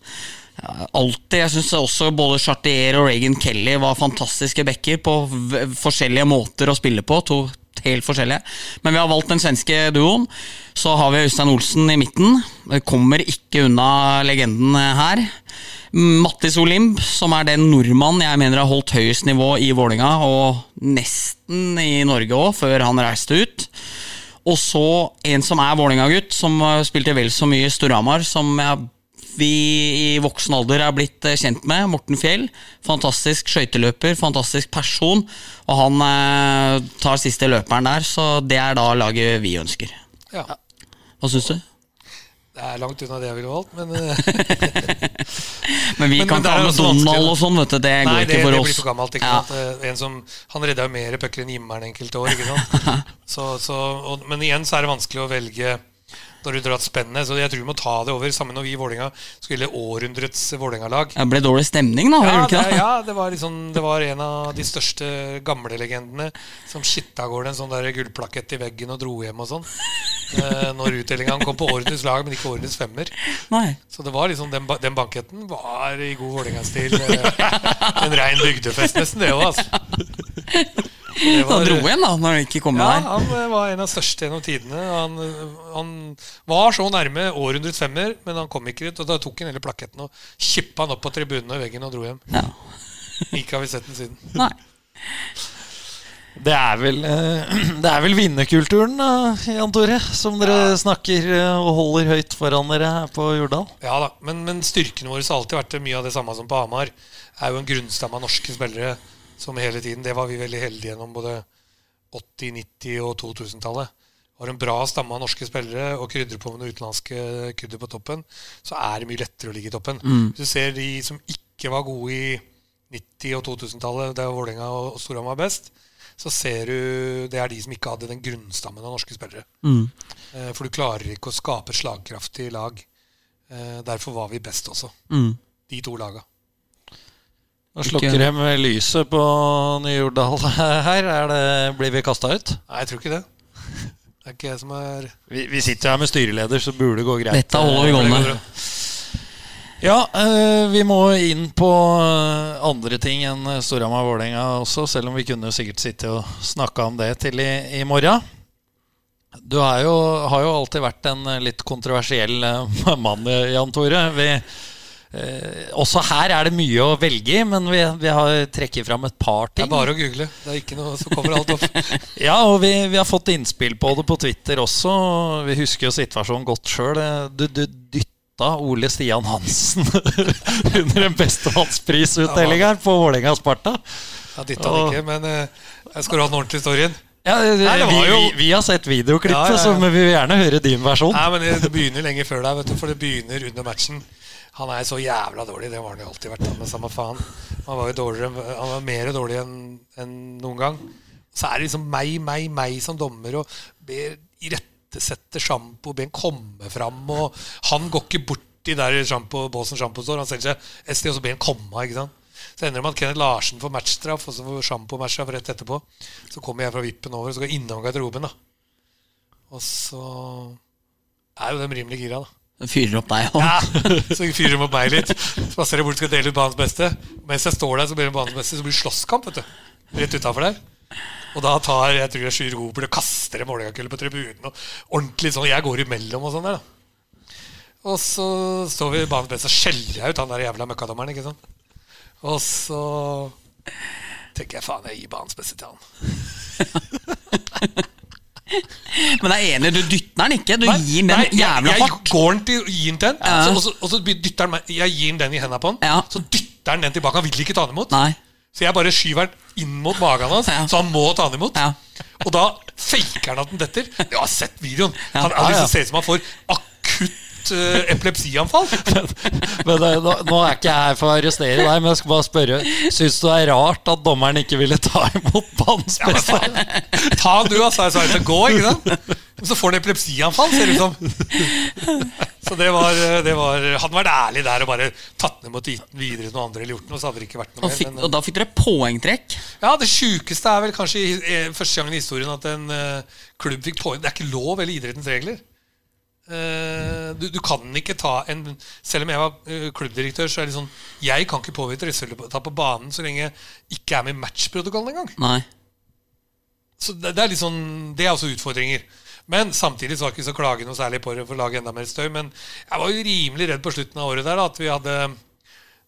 Altid, Alltid, jeg synes også Både Chartier og Reagan Kelly var fantastiske backer på forskjellige måter å spille på. To helt forskjellige. Men vi har valgt den svenske duoen. Så har vi Øystein Olsen i midten. Kommer ikke unna legenden her. Mattis Olimb, som er den nordmann jeg mener har holdt høyest nivå i Vålinga og nesten i Norge òg, før han reiste ut. Og så en som er Vålinga-gutt, som spilte vel så mye i Storhamar, som jeg, vi i voksen alder er blitt uh, kjent med. Morten Fjell. Fantastisk skøyteløper, fantastisk person. Og han uh, tar siste løperen der, så det er da laget vi ønsker. Ja. Hva syns du? Det er langt unna det jeg ville valgt, men eh, [LAUGHS] Men vi Men- kan ikke ha med Donald og sånn, vet du. Det Nei, går det, ikke for det oss. blir for gammelt. ikke Ja. sant? Eh, En som, han redda jo mer pucker enn Jimmeren enkelte år. ikke sant? [LAUGHS] Så, så, og, men igjen så er det vanskelig å velge når du drar et spennet. Så jeg tror vi må ta det over. Sammen når vi i Vålerenga skulle århundrets Vålerenga-lag. Det ble dårlig stemning, da. Ja, det ja det, var liksom, det var en av de største gamle legendene som skitta av gårde en sånn der gullplakett i veggen og dro hjem og sånn. Eh, når utdelinga kom på århundrets lag, men ikke århundrets femmer. Nei. Så det var liksom, den, den banketten var i god Vålerenga-stil. eh, en rein bygdefest, nesten, det òg, altså. Han dro igjen da, når han ikke kom Ja, der. han eh, var en av største gjennom tidene. Han, han var så nærme århundrets femmer, men han kom ikke dit. Og da tok han hele plaketten og kippa han opp på tribunen og veggen og dro hjem. Ja. Ikke har vi sett den siden. Nei. Det er vel, eh, [CLEARS THROAT] det er vel vinnerkulturen, Jan Tore, som dere snakker eh, og holder høyt foran dere her på Jordal. Ja da, men, men styrkene våre har alltid vært mye av det samme som på Hamar. Er jo en grunnstamme av norske spillere som hele tiden. Det var vi veldig heldige gjennom både 80-, 90- og 2000-tallet. Har en bra stamme av norske spillere og krydrer på med noen utenlandske krydder på toppen, så er det mye lettere å ligge i toppen. Hvis du ser de som ikke var gode i 90- og 2000-tallet, der Vålerenga og Storhamar var best, så ser du det er de som ikke hadde den grunnstammen av norske spillere. Mm. Eh, For du klarer ikke å skape slagkraftig lag. Eh, Derfor var vi best også, Mm. de to laga. Nå slukker de med lyset på Ny-Jordal [LAUGHS] her. Er det, blir vi kasta ut? Nei, jeg tror ikke det. Det er ikke jeg som er Vi, vi sitter her med styreleder, så burde det gå greit. Dette holder vi gående. Ja, eh, vi må inn på eh, andre ting enn eh, Storhamar-Vålerenga også, selv om vi kunne sikkert sitte og snakka om det til i, i morgen. Du er jo, har jo alltid vært en litt kontroversiell [LAUGHS] mann, Jan Tore. Vi, eh, også her er det mye å velge i, men vi, vi har trekker fram et par ting. Det er bare å google. Det er ikke noe, så kommer alt opp. [LAUGHS] Ja, og vi, vi har fått innspill på det på Twitter også. Vi husker jo situasjonen godt sjøl. Du, du dytta Ole Stian Hansen [LAUGHS] under en bestemannsprisutdeling her på Vålerenga-Sparta. Jeg dytta han ikke, men eh, jeg skal du ha den ordentlige storyen? Ja, det var vi, jo- vi, vi har sett videoklippet, Ja, ja, ja. så vi vil gjerne høre din versjon. Nei, men det, det begynner lenge før deg, for det begynner under matchen. Han er så jævla dårlig. Det var han jo alltid vært. Men samme faen. Han var jo dårligere Han var mer dårlig enn en noen gang. Så er det liksom meg, meg, meg som dommer og ber irettesette sjampo, ber han komme fram. Og han går ikke borti der sjampo, båsen sjampo står. Han selger seg et og så ber han komme. ikke sant? Så ender det med at Kenneth Larsen får matchstraff, og så får sjampo matchstraff rett etterpå. Så kommer jeg fra vippen over, og så går jeg innom garderoben. da Og så er jo dem rimelig gira, da. Fyrer opp deg òg. Ja, så fyrer de opp meg litt. Så passer jeg du skal dele ut banens beste. Mens jeg står der, så blir det banens beste Så blir det slåsskamp. vet du Rett utafor der. Og da tar jeg tror jeg Sjur Robert og kaster en Vålerenga-kølle på tribunen. Og ordentlig sånn Jeg går imellom og sånn der, da. Og så står vi i banens beste og skjeller jeg ut han der jævla møkkadommeren. Ikke sant? Og så tenker jeg faen, jeg gir banens beste til han. [LAUGHS] [LAUGHS] Men jeg er enig, du dytter den ikke. Du Nei, gir den nei, jeg- jævla jeg, hardt. Går den til, gir den til den, Ja. så, og, så, og så dytter den, Jeg gir den den i hendene på han, Ja. så dytter han den tilbake. Han vil ikke ta den imot. Nei. Så jeg bare skyver den inn mot magen hans, Ja. så han må ta den imot. Ja. Og da faker han at den detter. Jeg har sett videoen. Han, han liksom ser ut som han får akutt eh, epilepsianfall. [LAUGHS] Men men nå, nå er ikke jeg her for å arrestere deg, men jeg skal bare spørre Syns du det er rart at dommeren ikke ville ta imot banens Ja, beste? Ta han du, altså. Jeg sa skal gå, ikke sant? Men så får han epilepsianfall, ser det ut som. Så det var, det var Hadde han vært ærlig der og bare tatt ned mot videre til noen andre, eller gjort noe, så hadde det ikke vært noe Og, mer. men- og da fikk dere poengtrekk. Ja, det sjukeste er vel kanskje i, eh, første gangen i historien at en eh, klubb fikk poeng. Det er ikke lov eller idrettens regler. Eh, du, du kan ikke ta en Selv om jeg var eh, klubbdirektør, så er det sånn Jeg kan ikke påvirke resultatet på banen så lenge jeg ikke er med i matchprotokollen engang. Nei. Så det, det er litt sånn Det er også utfordringer. Men samtidig så var ikke så klage noe særlig på det for å lage enda mer støy. Men jeg var jo rimelig redd på slutten av året der da, at vi hadde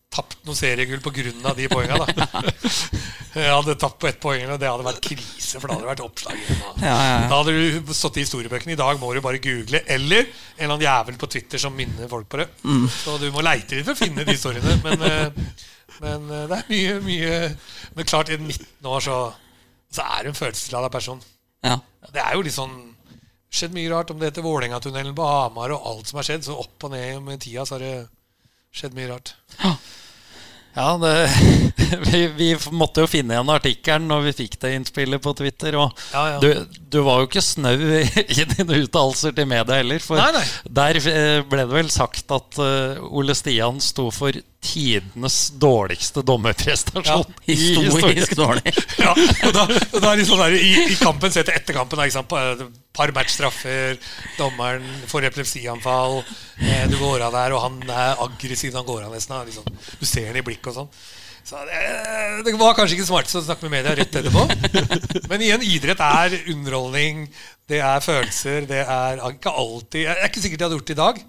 tapt noen seriegull pga. de poengene. Da. [LAUGHS] Jeg hadde tapt på ett poeng, og det hadde vært krise, for da hadde det vært oppslag. Da. Ja, ja, ja. da hadde du stått i historiebøkene. I dag må du bare google, eller en eller annen jævel på Twitter som minner folk på det. Mm. Så du må leite litt for å finne de historiene. Men, eh, men eh, det er mye, mye Men klart, i 19 år så, så er du en følelsesladet person. Ja. Det er jo litt sånn skjedd mye rart. Om det heter Vålerengatunnelen på Hamar og alt som har skjedd. Så opp og ned med tida så har det skjedd mye rart. Ja, det, [LAUGHS] vi, vi måtte jo finne igjen artikkelen når vi fikk det innspillet på Twitter. Og Ja, ja. Du, du var jo ikke snau i, i dine uttalelser til media heller. For Nei, nei. der eh, ble det vel sagt at eh, Ole Stian sto for tidenes dårligste dommerprestasjon Ja, Historisk dårlig. [LAUGHS] Ja, og da, og da det sånn der, i, I kampen så etter kampen ikke sant, par, matchstraffer, dommeren får epilepsianfall, eh, du går av der, og han er aggressiv. Han går av nesten. Liksom, du ser han i blikket og sånn. Så det, det var kanskje ikke smartest å snakke med media rett etterpå. [LAUGHS] Men igjen, idrett er underholdning, det er følelser, det er ikke alltid Jeg er ikke sikkert jeg hadde gjort det i dag.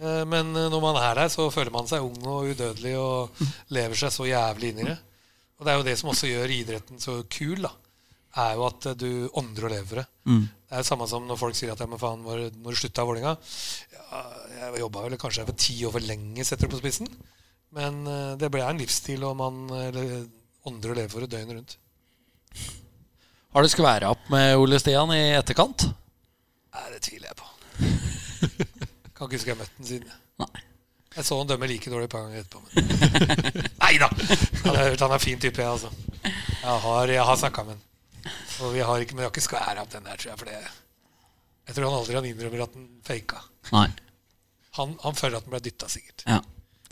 Eh, Men eh, når man er der, så føler man seg ung og udødelig og [LAUGHS] lever seg så jævlig inn i det. Og det er jo det som også gjør idretten så kul, da. Er jo at eh, du ånder og lever for det. Det er jo samme som når folk sier at ja, men faen, når, når du slutta Vålerenga ja, Jeg jobba vel kanskje for ti år for lenge, setter du på spissen. Men det ble en livsstil, og man åndrer og lever for det døgnet rundt. Har du skværa opp med Ole Stian i etterkant? Nei, det tviler jeg på. [LAUGHS] kan ikke huske jeg har møtt den siden. Nei. Jeg så han dømme like dårlig et par ganger etterpå. Men. [LAUGHS] Nei da! Han er, han er fin type, jeg, altså. Jeg har, jeg har snakka med han. Og vi har ikke, men vi har ikke skværa opp den der, tror jeg. For det, jeg tror han aldri han innrømmer at han faka. Nei. Han, han føler at han ble dytta, sikkert. Ja.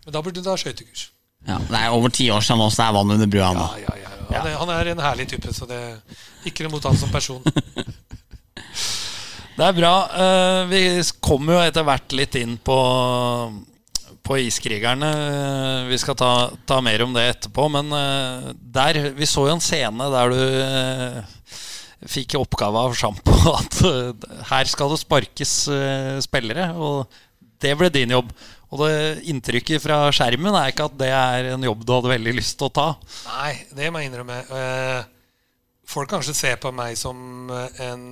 Men da burde du ta skøytekurs. ja. Det er over ti år siden nå, så er vann under brua nå. Ja, ja, ja. ja. Han, er, han er en herlig type, så det ikke noe mot han som person. [LAUGHS] Det er bra. Eh, vi kommer jo etter hvert litt inn på, på Iskrigerne. Vi skal ta, ta mer om det etterpå. Men eh, der Vi så jo en scene der du eh, fikk oppgave av Sjampo [LAUGHS] at her skal det sparkes spillere. Og det ble din jobb. Og det inntrykket fra skjermen er ikke at det er en jobb du hadde veldig lyst til å ta. Nei, det må jeg innrømme. Folk kanskje ser på meg som en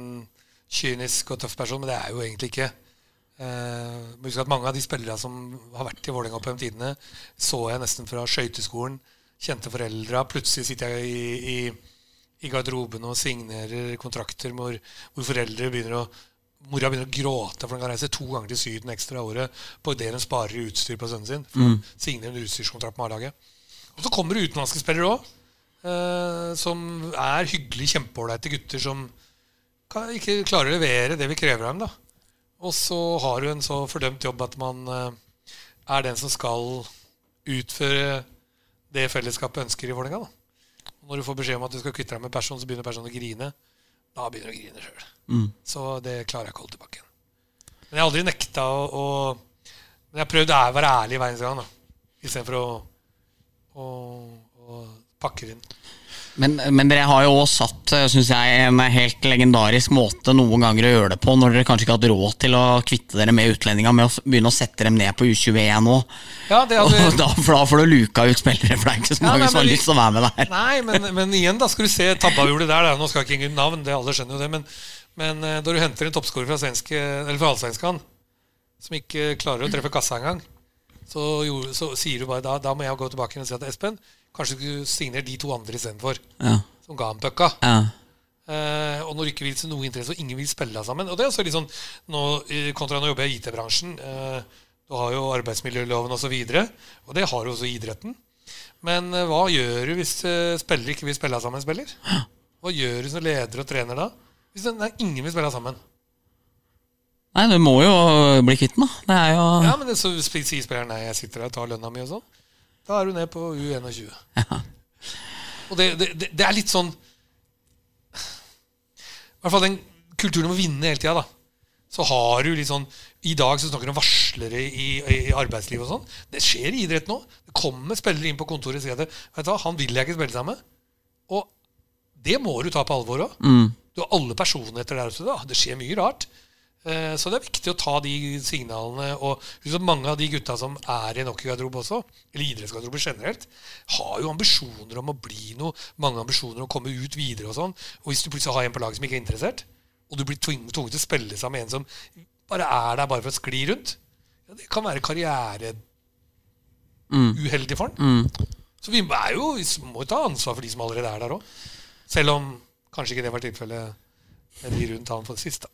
kynisk og tøff person, men det er jo egentlig ikke. Uh, husk at Mange av de spillerne som har vært i Vålerenga opp gjennom tidene, så jeg nesten fra skøyteskolen. Kjente foreldra. Plutselig sitter jeg i, i, i garderoben og signerer kontrakter hvor, hvor foreldre begynner å Mora begynner å gråte, for hun kan reise to ganger til Syden ekstra året på det hun sparer i utstyr på sønnen sin. For mm. signerer en utstyrskontrakt med A-laget. Og så kommer det utenlandske spillere òg, uh, som er hyggelige, kjempeålreite gutter som kan ikke klarer å levere det vi krever av dem. da. Og så har du en så fordømt jobb at man eh, er den som skal utføre det fellesskapet ønsker i Vålerenga. Når du får beskjed om at du skal kvitte deg med person, så begynner personen å grine. Da begynner du å grine sjøl. Mm. Så det klarer jeg ikke å holde tilbake. Men jeg har aldri nekta å, å Men jeg har prøvd å være ærlig i verdens gang, da. Istedenfor å, å, å pakke det inn. Men, men, dere har jo også satt synes jeg, en helt legendarisk måte noen ganger å gjøre det på, når dere kanskje ikke har hatt råd til å kvitte dere med utlendinga med å begynne å sette dem ned på U21 nå. Ja, hadde... da, for da får du luka ut spillere, for det er ikke så mange ja, nei, som har lyst til å være med der. Nei, men, men igjen, da skal du se tabba gjorde der. Da. Nå skal ikke ingen navn, det alle skjønner jo det. Men, men da du henter en toppskårer fra, svenske, fra allsvenskan som ikke klarer å treffe kassa engang, så, så sier du bare da, da må jeg gå tilbake og si at Espen, Kanskje du signerer de to andre istedenfor, ja. som ga ham pucka. Ja. Uh, og når du ikke vil se noe interesse, og ingen vil spille sammen Og det er også litt sånn nå, Kontra nå jobber jeg i IT-bransjen. Uh, du har jo arbeidsmiljøloven osv., og, så videre, og det har jo også idretten. Men uh, hva gjør du hvis spiller ikke vil spille sammen spiller? Hva gjør du som leder og trener da? Hvis det, nei, ingen vil spille sammen? Nei, du må jo bli kvitt den, da. Det er jo Ja, men det, så sier spilleren nei, jeg sitter der og tar lønna mi og sånn. Da er du ned på U21. Ja. Og det, det, det, er litt sånn I hvert fall den kulturen om å vinne hele tida. Så har du litt sånn I dag så snakker du om varslere i, i, i arbeidslivet og sånn. Det skjer i idrett nå. Det kommer spillere inn på kontoret og sier at vet du hva, han vil jeg ikke spille sammen med. Og det må du ta på alvor òg. Mm. Du har alle personligheter der ute. Det skjer mye rart. Eh, så det er viktig å ta de signalene. Og mange av de gutta som er i en hockeygarderobe også, eller idrettsgarderobe generelt, har jo ambisjoner om å bli noe, mange ambisjoner om å komme ut videre og sånn. Og hvis du plutselig har en på laget som ikke er interessert, og du blir tvunget til å spille sammen med en som bare er der bare for å skli rundt, ja, det kan være karriereuheldig mm. for den. Mm. Så vi, jo, vi må jo ta ansvar for de som allerede er der òg. Selv om kanskje ikke det var tilfellet med de rundt han for sist, da.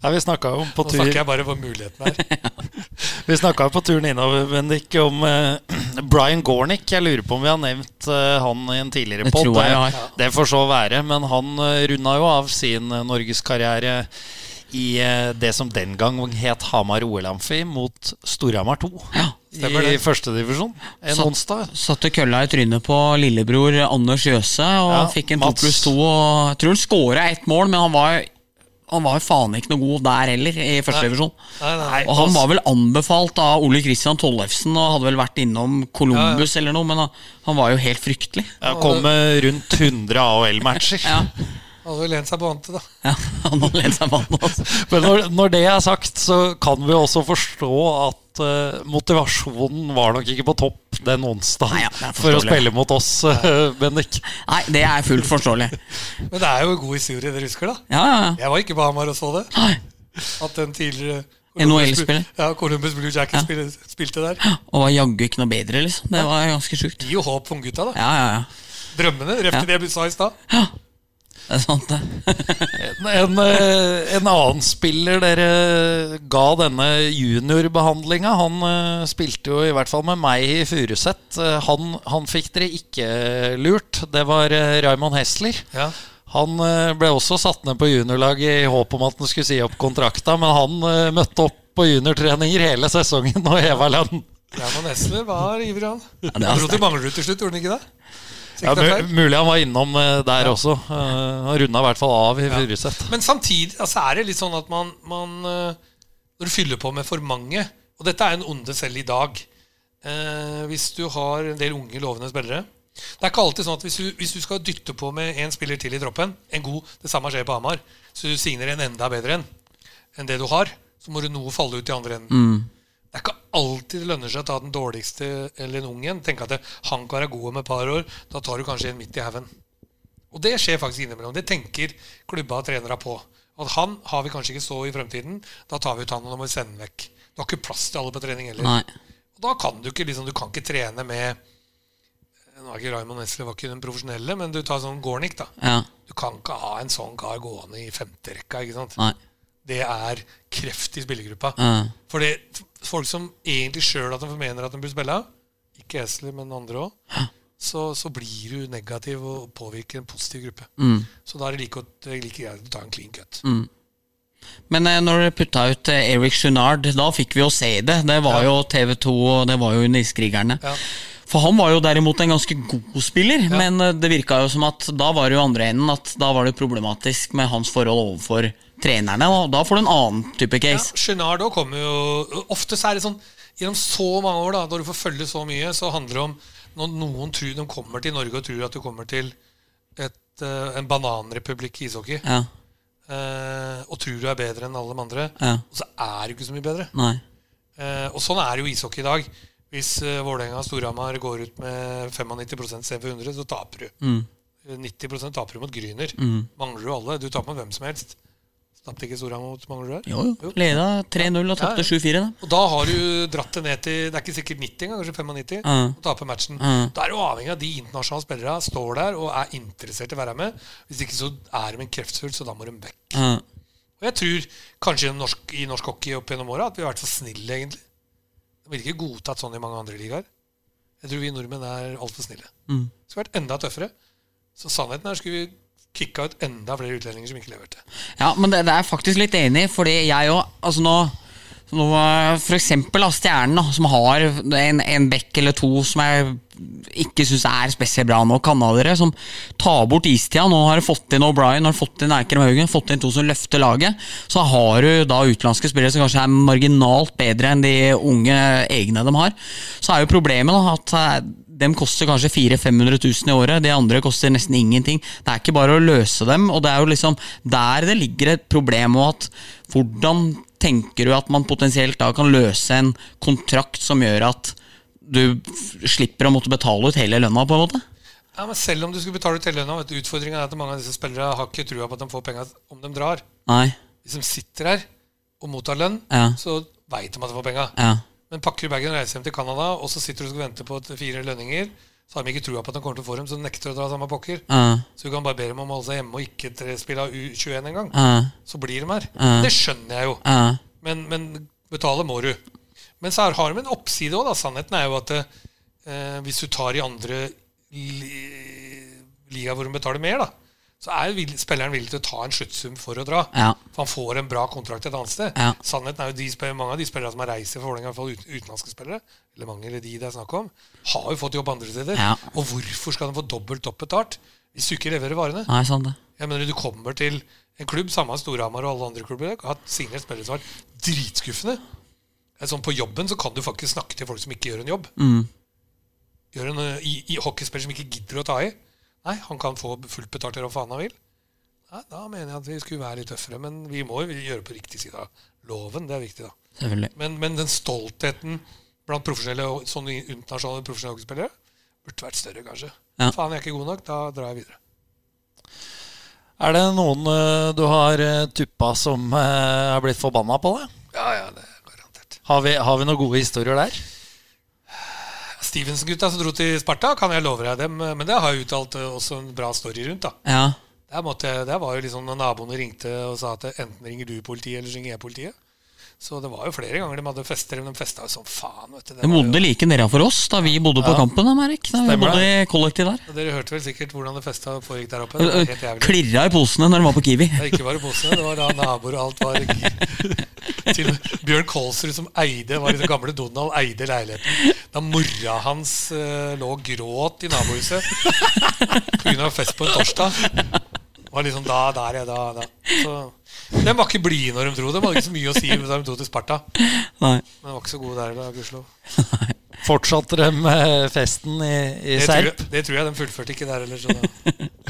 Nei, vi snakka jo på tur Nå snakker jeg bare hvor muligheten her. [LAUGHS] vi snakka på turen innover, Bendik, om uh, [CLEARS THROAT] Brian Gornick. Jeg lurer på om vi har nevnt uh, han i en tidligere pod. Det, ja. det får så være. Men han uh, runda jo av sin uh, norgeskarriere i det som den gang het Hamar OL-amfi mot Storhamar 2. Ja, I førstedivisjon en satt, onsdag. Satte kølla i trynet på lillebror Anders Jøse og ja, fikk en 2 pluss to. Jeg tror han skåra ett mål, men han var han var faen ikke noe god der heller, i første divisjon. Og han var vel anbefalt av Ole Kristian Tollefsen og hadde vel vært innom Columbus ja, ja. eller noe, men han var jo helt fryktelig. Ja, kom med rundt 100 AHL-matcher. ja. Han hadde lent seg på vannet, da. Ja, han hadde lent seg på vantet Men når, når, det er sagt, så kan vi også forstå at uh, motivasjonen var nok ikke på topp den onsdag ja, for å spille mot oss, uh, Bendik. Nei, det er fullt forståelig. Men det er jo en god historie dere husker, da. Ja, ja, ja. Jeg var ikke på Hamar og så det. Nei. At den tidligere NHL-spiller. Ja, Columbus Blue Jackets ja. spilte der. Og var jaggu ikke noe bedre, liksom. Det var ganske sjukt. Gi jo håp for gutta, da. Ja, ja, ja. Drømmene. Ref til det du sa i stad. Ja. Det er sant, det. en, en, eh, annen spiller dere ga denne juniorbehandlinga, han uh, spilte jo i hvert fall med meg i Furuset. Uh, han, han, fikk dere ikke lurt. Det var Raymond Hessler. Ja. Han ble også satt ned på juniorlag i håp om at han skulle si opp kontrakta, men han møtte opp på juniortreninger hele sesongen og heva lønn. Raymond Hessler var ivrig, han. Ja, han dro til Manglerud til slutt, gjorde han ikke det? Ja, mulig han var innom eh, der ja. også. Uh, han runda i hvert fall av i Furuset. Men samtidig altså, er det litt sånn at man, man, eh, Når du fyller på med for mange Og dette er en onde selv i dag. eh, hvis du har en del unge, lovende spillere Det er ikke alltid sånn at hvis du, hvis du skal dytte på med en spiller til i troppen, en god, det samme skjer på Hamar, så du signer en enda bedre en enn det du har, så må du noe falle ut i andre enden. Det er ikke alltid det lønner seg å ta den dårligste eller en ung en. Tenke at det, han kan være god om et par år. Da tar du kanskje en midt i haugen. Og det skjer faktisk innimellom. Det tenker klubba og trenere på. At han har vi kanskje ikke så i fremtiden. Da tar vi ut han, og da må vi sende han vekk. Du har ikke plass til alle på trening heller. Nei. Og da kan du ikke liksom, du kan ikke trene med Nå er ikke Raymond Nesle var ikke den profesjonelle, men du tar sånn Gornik, da. Ja. Du kan ikke ha en sånn kar gående i femterekka. ikke sant? Nei. Det er kreft i spillergruppa. Ja. Folk som egentlig sjøl mener at de burde spille, ikke Esler, men andre òg, så, så blir du negativ og påvirker en positiv gruppe. Mm. Så da er det like, like greit å ta en clean cut. Men eh, når dere putta ut eh, Eric Junard, da fikk vi jo se det. Det var Ja. jo TV2, og det var jo Nissekrigerne. Ja. For han var jo derimot en ganske god spiller, men eh, det virka jo som at da var det jo andre enden at da var det problematisk med hans forhold overfor trenerne. Og da får du en annen type Ja, case. Chenard også kommer jo Ofte så er det sånn Gjennom så mange år, da når du får følge så mye, så handler det om når noen tror de kommer til Norge og tror at du kommer til et, eh, en bananrepublikk i ishockey, Ja, eh, og tror du er bedre enn alle de andre, ja, og så er du ikke så mye bedre. nei. Eh, og sånn er jo ishockey i dag. Hvis uh, Vålerenga og Storhamar går ut med 95 istedenfor 100, så taper du. Mm. Eh, 90 taper du mot Gryner. Mm. Mangler du alle. Du taper mot hvem som helst. Tapte ikke Storhamar mot Manglerud her? Jo, jo. Leda 3-0 og tapte Ja, 7-4. da. Og da har du dratt det ned til Det er ikke sikkert 90 engang, kanskje 95. Ja. Og taper matchen. Da er du avhengig av de internasjonale spillerne står der og er interessert i å være med. Hvis ikke så er de en kreftfull, så da må de vekk. Og jeg tror kanskje i norsk, i norsk hockey opp gjennom åra at vi har vært for snille, egentlig. Det blir ikke godtatt sånn i mange andre ligaer. Jeg tror vi nordmenn er altfor snille. Mm. Skulle vært enda tøffere. Så sannheten er skulle vi kicka ut enda flere utlendinger som ikke leverte. Ja, men det, det er jeg faktisk litt enig i, fordi jeg òg altså nå, nå For eksempel da, Stjernen, som har en, en bekk eller to som jeg ikke syns er spesielt bra nå. Canadiere som tar bort istida. Nå har du fått inn O'Brien, har fått inn Eikrem Haugen, fått inn to som løfter laget. Så har du da utenlandske spillere som kanskje er marginalt bedre enn de unge egne de har. Så er jo problemet da at eh, dem koster kanskje 400 500 000 i året. De andre koster nesten ingenting. Det er ikke bare å løse dem. Og det er jo liksom der det ligger et problem. Og at hvordan tenker du at man potensielt da kan løse en kontrakt som gjør at du slipper å måtte betale ut hele lønna, på en måte? Ja, men Selv om du skulle betale ut hele lønna, utfordringa er at mange av disse spillere har ikke trua på at de får penga om de drar. Nei. Hvis de sitter her og mottar lønn, Ja. så veit de at de får penga. Ja. Men pakker du bagen og reiser hjem til Canada, og så sitter du og venter på fire lønninger, så har de ikke trua på at de kommer til å få dem, så de nekter å dra samme pokker. Uh. Så du kan bare be dem om å holde seg hjemme og ikke spille U21 engang. Uh. Så blir de her. Uh. Det skjønner jeg jo. Uh. Men, men betale må du. Men så har de en oppside òg. Sannheten er jo at eh, hvis du tar i andre li liga hvor de betaler mer, da, så er jo vill- spilleren villig til å ta en sluttsum for å dra. Ja. For han får en bra kontrakt et annet sted. Ja. Sannheten er jo de, mange av de spillerne som har reist til Vålerenga, i hvert fall ut, utenlandske spillere, eller mange eller de det er snakk om, har jo fått jobb andre steder. Ja. Og hvorfor skal de få dobbelt opp betalt hvis du ikke leverer varene? Nei, sånn det. Jeg mener Du kommer til en klubb, samme Storhamar og alle andre klubber, har signert spillere som har vært dritskuffende. Sånn På jobben så kan du faktisk snakke til folk som ikke gjør en jobb. Mm. Gjør en uh, i, i hockeyspiller som ikke gidder å ta i. Nei, han kan få fullt betalt eller hva faen han vil. Nei, da mener jeg at vi skulle være litt tøffere. Men vi må jo gjøre på riktig side av loven. Det er viktig, da. Men, men den stoltheten blant profesjonelle og sånne internasjonale profesjonelle hockeyspillere burde vært større, kanskje. Ja. Faen, jeg er ikke god nok. Da drar jeg videre. Er det noen eh, du har uh, tuppa som eh, har blitt forbanna på deg? Ja, ja, det er garantert. Har vi, har vi noen gode historier der? Stevenson-gutta som dro til Sparta, kan jeg love deg dem. Men det har jeg uttalt eh, også en bra story rundt. da Ja. Der, måtte, der var jo liksom når naboene ringte og sa at enten ringer du politiet, eller så ringer jeg politiet. Så det var jo flere ganger de hadde fester. De festa jo som faen. vet du Det De bodde jo, like nedenfor oss da vi bodde på Kampen. da, Erik. Da vi bodde i kollektiv der. og dere hørte vel sikkert hvordan det festa foregikk der oppe. Det var helt jævlig. Klirra i posene når de var på Kiwi. Det ikke bare posene, det var da naboer og alt var [LAUGHS] Til Bjørn Kolsrud som eide var liksom gamle Donald, eide leiligheten. Da mora hans uh, lå og gråt i nabohuset pga. fest på en torsdag. Det var liksom da, der, ja, da, da. Så De var ikke blide når de dro. De hadde ikke så mye å si da de dro til Sparta. [LAUGHS] Nei. Men de var ikke så gode der, da, gudskjelov. fortsatte de med festen i, i Det tror, Serp. jeg, det tror jeg de fullførte ikke der heller. [LAUGHS]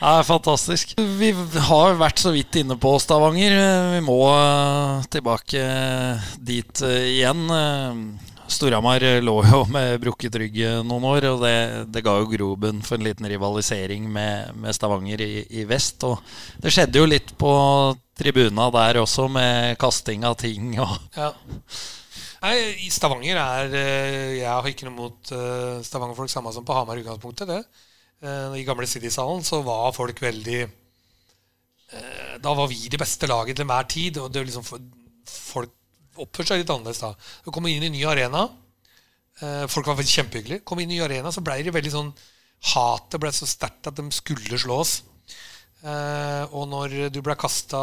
Det er fantastisk. Vi har vært så vidt inne på Stavanger. Vi må eh, tilbake dit eh, igjen. Eh, Storhamar lå jo [LAUGHS] med brukket rygg noen år, og det, det ga jo grobunn for en liten rivalisering med, med Stavanger i, i vest. Og det skjedde jo litt på tribuna der også, med kasting av ting og Ja. Nei, Stavanger er eh, Jeg har ikke noe mot eh, Stavanger-folk, samme som på Hamar i utgangspunktet. det. Eh, I gamle City-salen så var folk veldig eh, Da var vi det beste laget til enhver tid. Og det liksom, folk oppførte seg litt annerledes da. Du kom inn i en ny arena. eh, Folk var veldig kjempehyggelige. Kom inn i en ny arena, så ble det veldig sånn Hatet ble så sterkt at de skulle slå oss. Eh, og når du ble kasta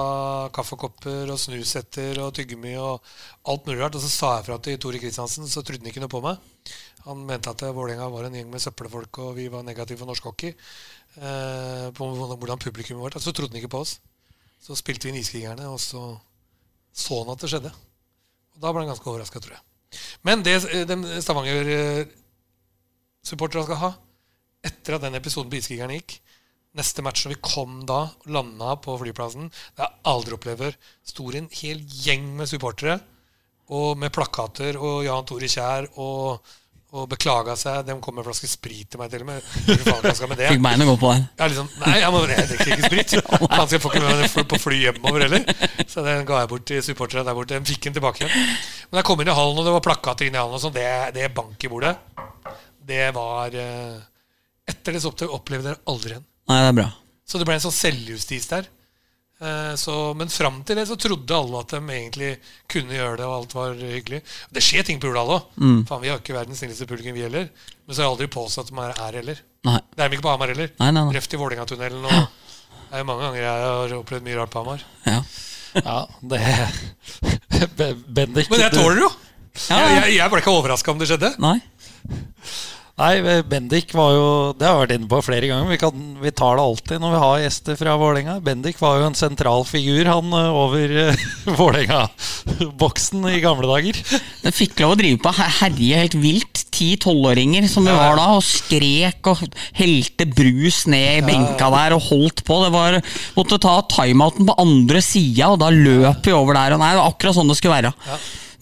kaffekopper og snusetter og tyggegummi og alt mulig rart, og så sa jeg fra til Tore Kristiansen, så trodde han ikke noe på meg. Han mente at Vålerenga var en gjeng med søppelfolk, og vi var negative for norsk hockey. Eh, på hvordan publikummet vårt Så trodde han ikke på oss. Så spilte vi Niskrigerne, og så så han at det skjedde. Og da ble han ganske overraska, tror jeg. Men det eh, de Stavanger-supporterne skal ha, etter at den episoden på Iskrigerne gikk Neste match når vi kom da, landa på flyplassen Det har jeg aldri opplevd før. Sto en hel gjeng med supportere og med plakater og Jan Tore Kjær og, og beklaga seg. De kom med en flaske sprit til meg til og med. Hva faen jeg skal med det? Fikk beina gå på den. Ja, liksom, nei, jeg, må, jeg drikker ikke sprit. [LAUGHS] Faen, skal jeg få ikke med meg på fly hjemover heller. Så den ga jeg bort til supporterne der borte. De fikk den tilbake igjen. Men jeg kom inn i hallen, og det var plakater inn i hallen, og sånn, det, det bank i bordet, det var eh, Etter det så opp- opplevde jeg aldri igjen. Nei, det er bra. Så det ble en sånn selvjustis der. Eh, Så, men fram til det så trodde alle at de egentlig kunne gjøre det, og alt var hyggelig. Det skjer ting på Hurdal òg. Faen, Vi har ikke verdens snilleste publikum, vi heller. Men så har jeg aldri påstått at de er her heller. Nei. Det er de ikke på Hamar heller. Nei, nei, nei. Røft i Vålerengatunnelen Og det er jo mange ganger jeg har opplevd mye rart på Hamar. Ja. Ja, det [LAUGHS] Be- Bendik Men jeg tåler det jo! Ja, Jeg, ja. jeg, jeg ble ikke overraska om det skjedde. Nei. Nei, Bendik var jo Det har vært inne på flere ganger. Vi, kan, vi tar det alltid når vi har gjester fra Vålerenga. Bendik var jo en sentral figur, han eh, over uh, [LAUGHS] Vålerenga-boksen i gamle dager. Den fikk lov å drive på herje helt vilt. Ti-tolvåringer som vi var da, og skrek og helte brus ned i benka der og holdt på. Det var, Måtte ta timeouten på andre sida, og da løp vi over der. Og nei, det var akkurat sånn det skulle være.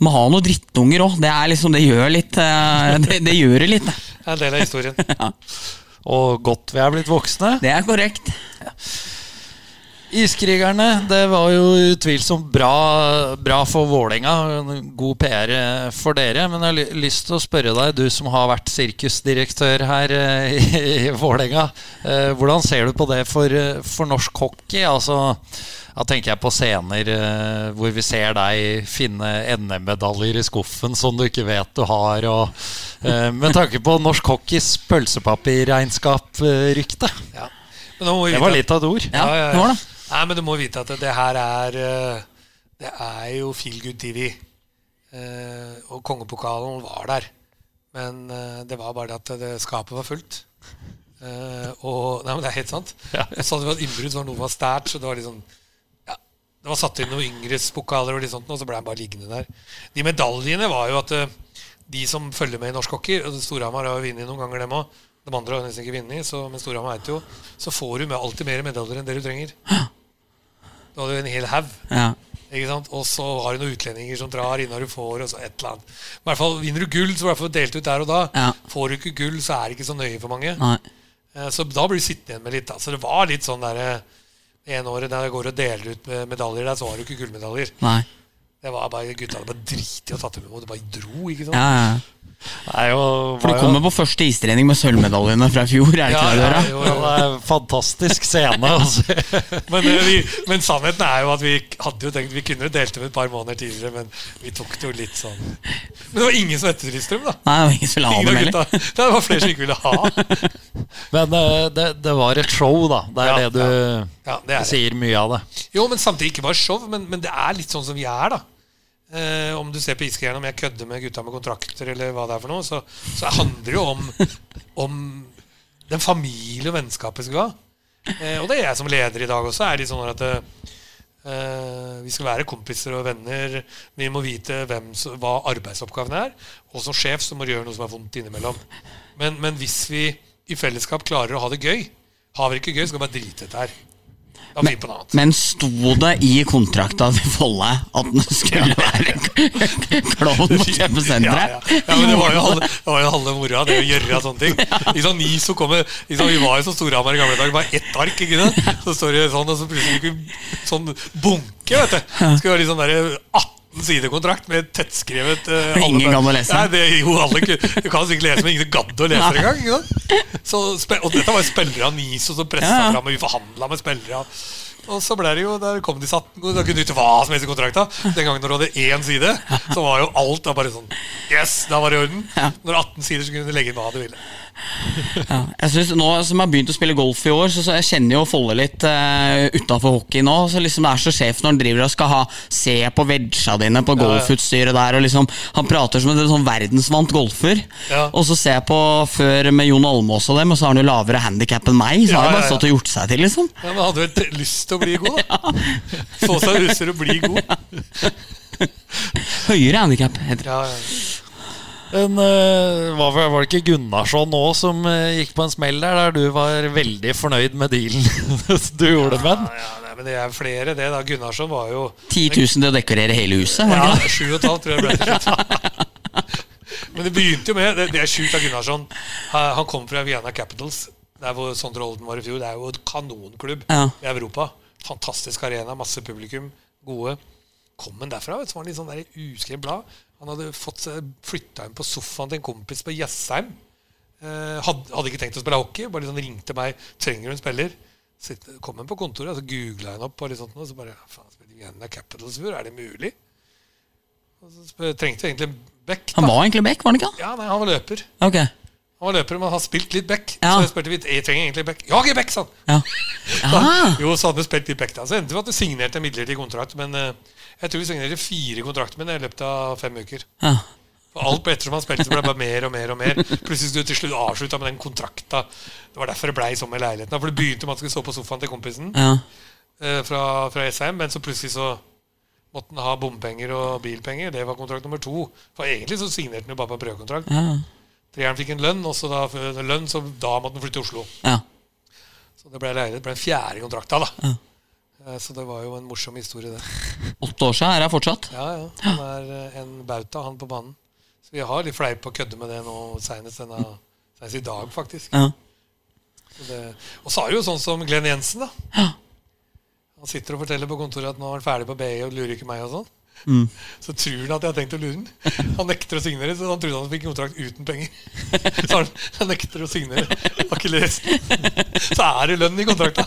Må ha noen drittunger òg. Det, er liksom, det gjør litt eh, [LAUGHS] det, det gjør det litt. det. Er en del av historien. [LAUGHS] Og godt vi er blitt voksne. Det er korrekt. Iskrigerne, det var jo utvilsomt bra, bra for Vålerenga. God PR for dere. Men jeg har lyst til å spørre deg, du som har vært sirkusdirektør her eh, i, Vålerenga. Eh, hvordan ser du på det for, eh, for norsk hockey? Altså, da tenker jeg på scener eh, hvor vi ser deg finne NM-medaljer i skuffen som du ikke vet du har. Og, eh, med tanke på norsk hockeys pølsepapirregnskap-rykte. Ja. Det var litt av et ord. Ja, ja, ja. Nei, men du må vite at det her er eh, Det er jo Feel Good TV. Eh, og kongepokalen var der. Men det var bare det at det skapet var fullt. Eh, og Nei, men det er helt sant. Ja. Jeg sa det var et innbrudd, så var noe var stært, så det var litt sånn Det var satt inn noen yngrespokaler og litt sånt, og så ble han bare liggende der. De medaljene var jo at eh, de som følger med i norsk hockey og Storhamar har jo vunnet noen ganger, dem òg. De andre har nesten ikke vunnet, så, men Storhamar eit jo. Så får du med alltid mer medaljer enn det du trenger. Da hadde du en hel haug. Ja. Og så har du noen utlendinger som drar inn når du får, og så et eller annet. I hvert fall Vinner du gull, så i hvert fall delt ut der og da. Ja. Får du ikke gull, så er det ikke så nøye for mange. Nei. Eh, Så da blir du sittende igjen med litt. Da. Så det var litt sånn der eh, ene året der jeg går og deler ut med medaljer der, så har du ikke gullmedaljer. Nei. Det var bare Gutta hadde bare driti og tatt dem imot. Det bare dro. ikke sant? Ja, ja. Nei, jo, For du du jo- kommer på første istrening med sølvmedaljene fra i fjor, er det ikke det? Ja, jo. det er fantastisk scene. Altså. [LAUGHS] Men, eh, vi, men sannheten er jo at vi hadde jo tenkt Vi kunne delt dem et par måneder tidligere, men vi tok det jo litt sånn Men det var ingen som hette Tristrum, da. Nei, det var ingen som ville ha Ingen dem gutta. [LAUGHS] Det var flere som ikke ville ha. [LAUGHS] Men eh, det, det var et show, da. Det er Ja, det du Ja, det er det. sier mye av det. Jo, men samtidig ikke bare show, men, men det er litt sånn som vi er, da. Eh, om du ser på Iskrigerne, om jeg kødder med gutta med kontrakter, eller hva det er for noe, så, så handler det jo om, om den familie og vennskapet skal ha. Eh, og det er jeg som leder i dag også. er litt sånn at Eh, vi skal være kompiser og venner. Vi må vite hvem, hva arbeidsoppgavene er. Og som sjef så må du gjøre noe som er vondt innimellom. Men, men hvis vi i fellesskap klarer å ha det gøy Har vi ikke gøy, så skal vi bare drite i dette her. Annet. Men sto det i kontrakta til Folle at den skulle være klovn på Ja, kjøpesenteret? ja. ja, men det var jo halve, det var jo halve moroa, det å gjøre sånne ting. Ikke sant, Niso kommer, sant, Vi var jo så Storhamar i gamle dager, bare ett ark. ikke sant? Så står det sånn, og så plutselig fikk vi sånn bunke. vet du. Det skulle være sånn der 18 sider kontrakt med tettskrevet uh, [LAUGHS] Ingen gadd å lese. Nei, det, jo, alle, du kan sikkert lese, men ingen gadd å lese det engang. Og dette var jo spillere av Niso som pressa ja. fram, og vi forhandla med spillere. Og så ble det jo, der kom de satt Da kunne du ikke hva som helst i kontrakta. Den gangen når du hadde én side, så var jo alt da bare sånn Yes, da var det i orden. Når 18 sider, så kunne du legge inn hva du ville. [LAUGHS] Ja. Jeg synes Nå som jeg har begynt å spille golf i år, så, så jeg kjenner jo Folle litt uh, utafor hockey nå. Så liksom Det er så sjef når han driver og skal ha se på wedga dine på golfutstyret der. Og liksom Han prater som en sånn verdensvant golfer. Ja. Og så ser jeg på før med Jon Almaas og dem, og så har han jo lavere handikap enn meg. Så har han bare stått og gjort seg til, liksom. Ja, men hadde vel lyst til å bli [LAUGHS] god, da. Få seg russer og bli god. [LAUGHS] Høyere handikap, heter det. Men, eh, var, var det ikke Gunnarsson nå som eh, gikk på en smell der, der du var veldig fornøyd med dealen [LAUGHS] du gjorde med den? Ja, ja, nei, men det er flere, det. da Gunnarsson var jo 10 000 til å dekorere hele huset. Ja, ikke det? sju og et halvt tror jeg ble til [LAUGHS] slutt. Men det begynte jo med Det, det er sjukt av Gunnarsson. Han kom fra Vienna Capitals, der hvor Sondre Olden var i fjor. Det er jo en kanonklubb Ja. i Europa. Fantastisk arena, masse publikum, gode. Kom han derfra, vet du, så var han litt sånn der uskrevet blad. Han hadde fått flytta inn på sofaen til en kompis på Jessheim. Eh, hadde, hadde ikke tenkt å spille hockey, bare liksom ringte meg 'Trenger du en spiller?' Så kom han på kontoret, og så googla han opp, og, sånt, og så bare faen, spiller Vienna Capitals i er det mulig? Og så trengte jeg egentlig en back. Han var egentlig back, var han ikke? Ja, nei, han var løper. Ok. Han var løper, men har spilt litt back. Ja. Så jeg spurte vidt, jeg trenger egentlig back. Ja, jeg er back, sa han. Ja. [LAUGHS] Ah, Jo, så hadde vi spilt litt back da. Så endte det med at du signerte en midlertidig kontrakt. Men eh, jeg tror vi signerte fire kontrakter med ham i løpet av fem uker. ja. For alt ettersom han spilte, så ble det bare mer og mer og mer. Plutselig skulle du til slutt avslutta med den kontrakta. Det var derfor det blei sånn med leiligheten. For det begynte med at han skulle sove på sofaen til kompisen ja. eh, fra, fra SM, men så plutselig så måtte han ha bompenger og bilpenger. Det var kontrakt nummer to. For egentlig så signerte han jo bare på en prøvekontrakt. ja. Treeren fikk en lønn, og så da, lønn, så da måtte han flytte til Oslo. ja. Så det ble leilighet. Det ble en fjerde kontrakt da. da. Eh, Så det var jo en morsom historie, det. [LAUGHS] Åtte år siden er jeg fortsatt. Ja, ja. Han er eh, en bauta, han på banen. Så vi har litt fleip og kødde med det nå seinest i dag, faktisk. Ja. Så det, og så er det jo sånn som Glenn Jensen, da. Ja. Han sitter og forteller på kontoret at nå er han ferdig på BI og lurer ikke meg og sånn. Mm. [LAUGHS] Så tror han at jeg har tenkt å lure han. [LAUGHS] Han nekter å signere, så han trodde han fikk kontrakt uten penger. Så han, han nekter å signere. Har ikke lest. Så er det lønn i kontrakta.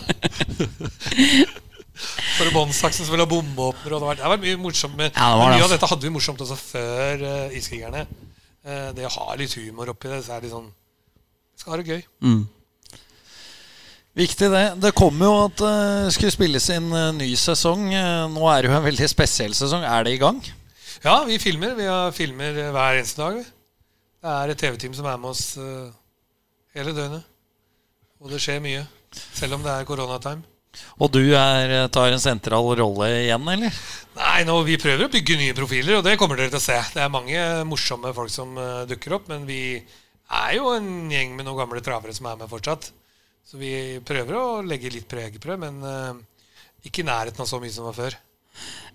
For båndsaksen som ville ha bombeåpner. og Det var, det var mye morsomt med Ja, det var men det, Mye av altså. dette hadde vi morsomt også før uh, Iskrigerne. Uh, det å ha litt humor oppi det, så er det sånn Skal ha det gøy. Mm. Viktig det. Det kommer jo at det skulle spilles inn en ny sesong. Eh, Nå er det jo en veldig spesiell sesong. Er det i gang? Ja, vi filmer. Vi har filmer hver eneste dag. Det er et TV-team som er med oss eh, hele døgnet. Og det skjer mye. Selv om det er koronatime. Og du er, tar en sentral rolle igjen, eller? Nei, nå, Vi prøver å bygge nye profiler, og det kommer dere til å se. Det er mange morsomme folk som uh, dukker opp, men vi er jo en gjeng med noen gamle travere som er med fortsatt. Så vi prøver å legge litt preg på det, men uh, ikke i nærheten av så mye som var før.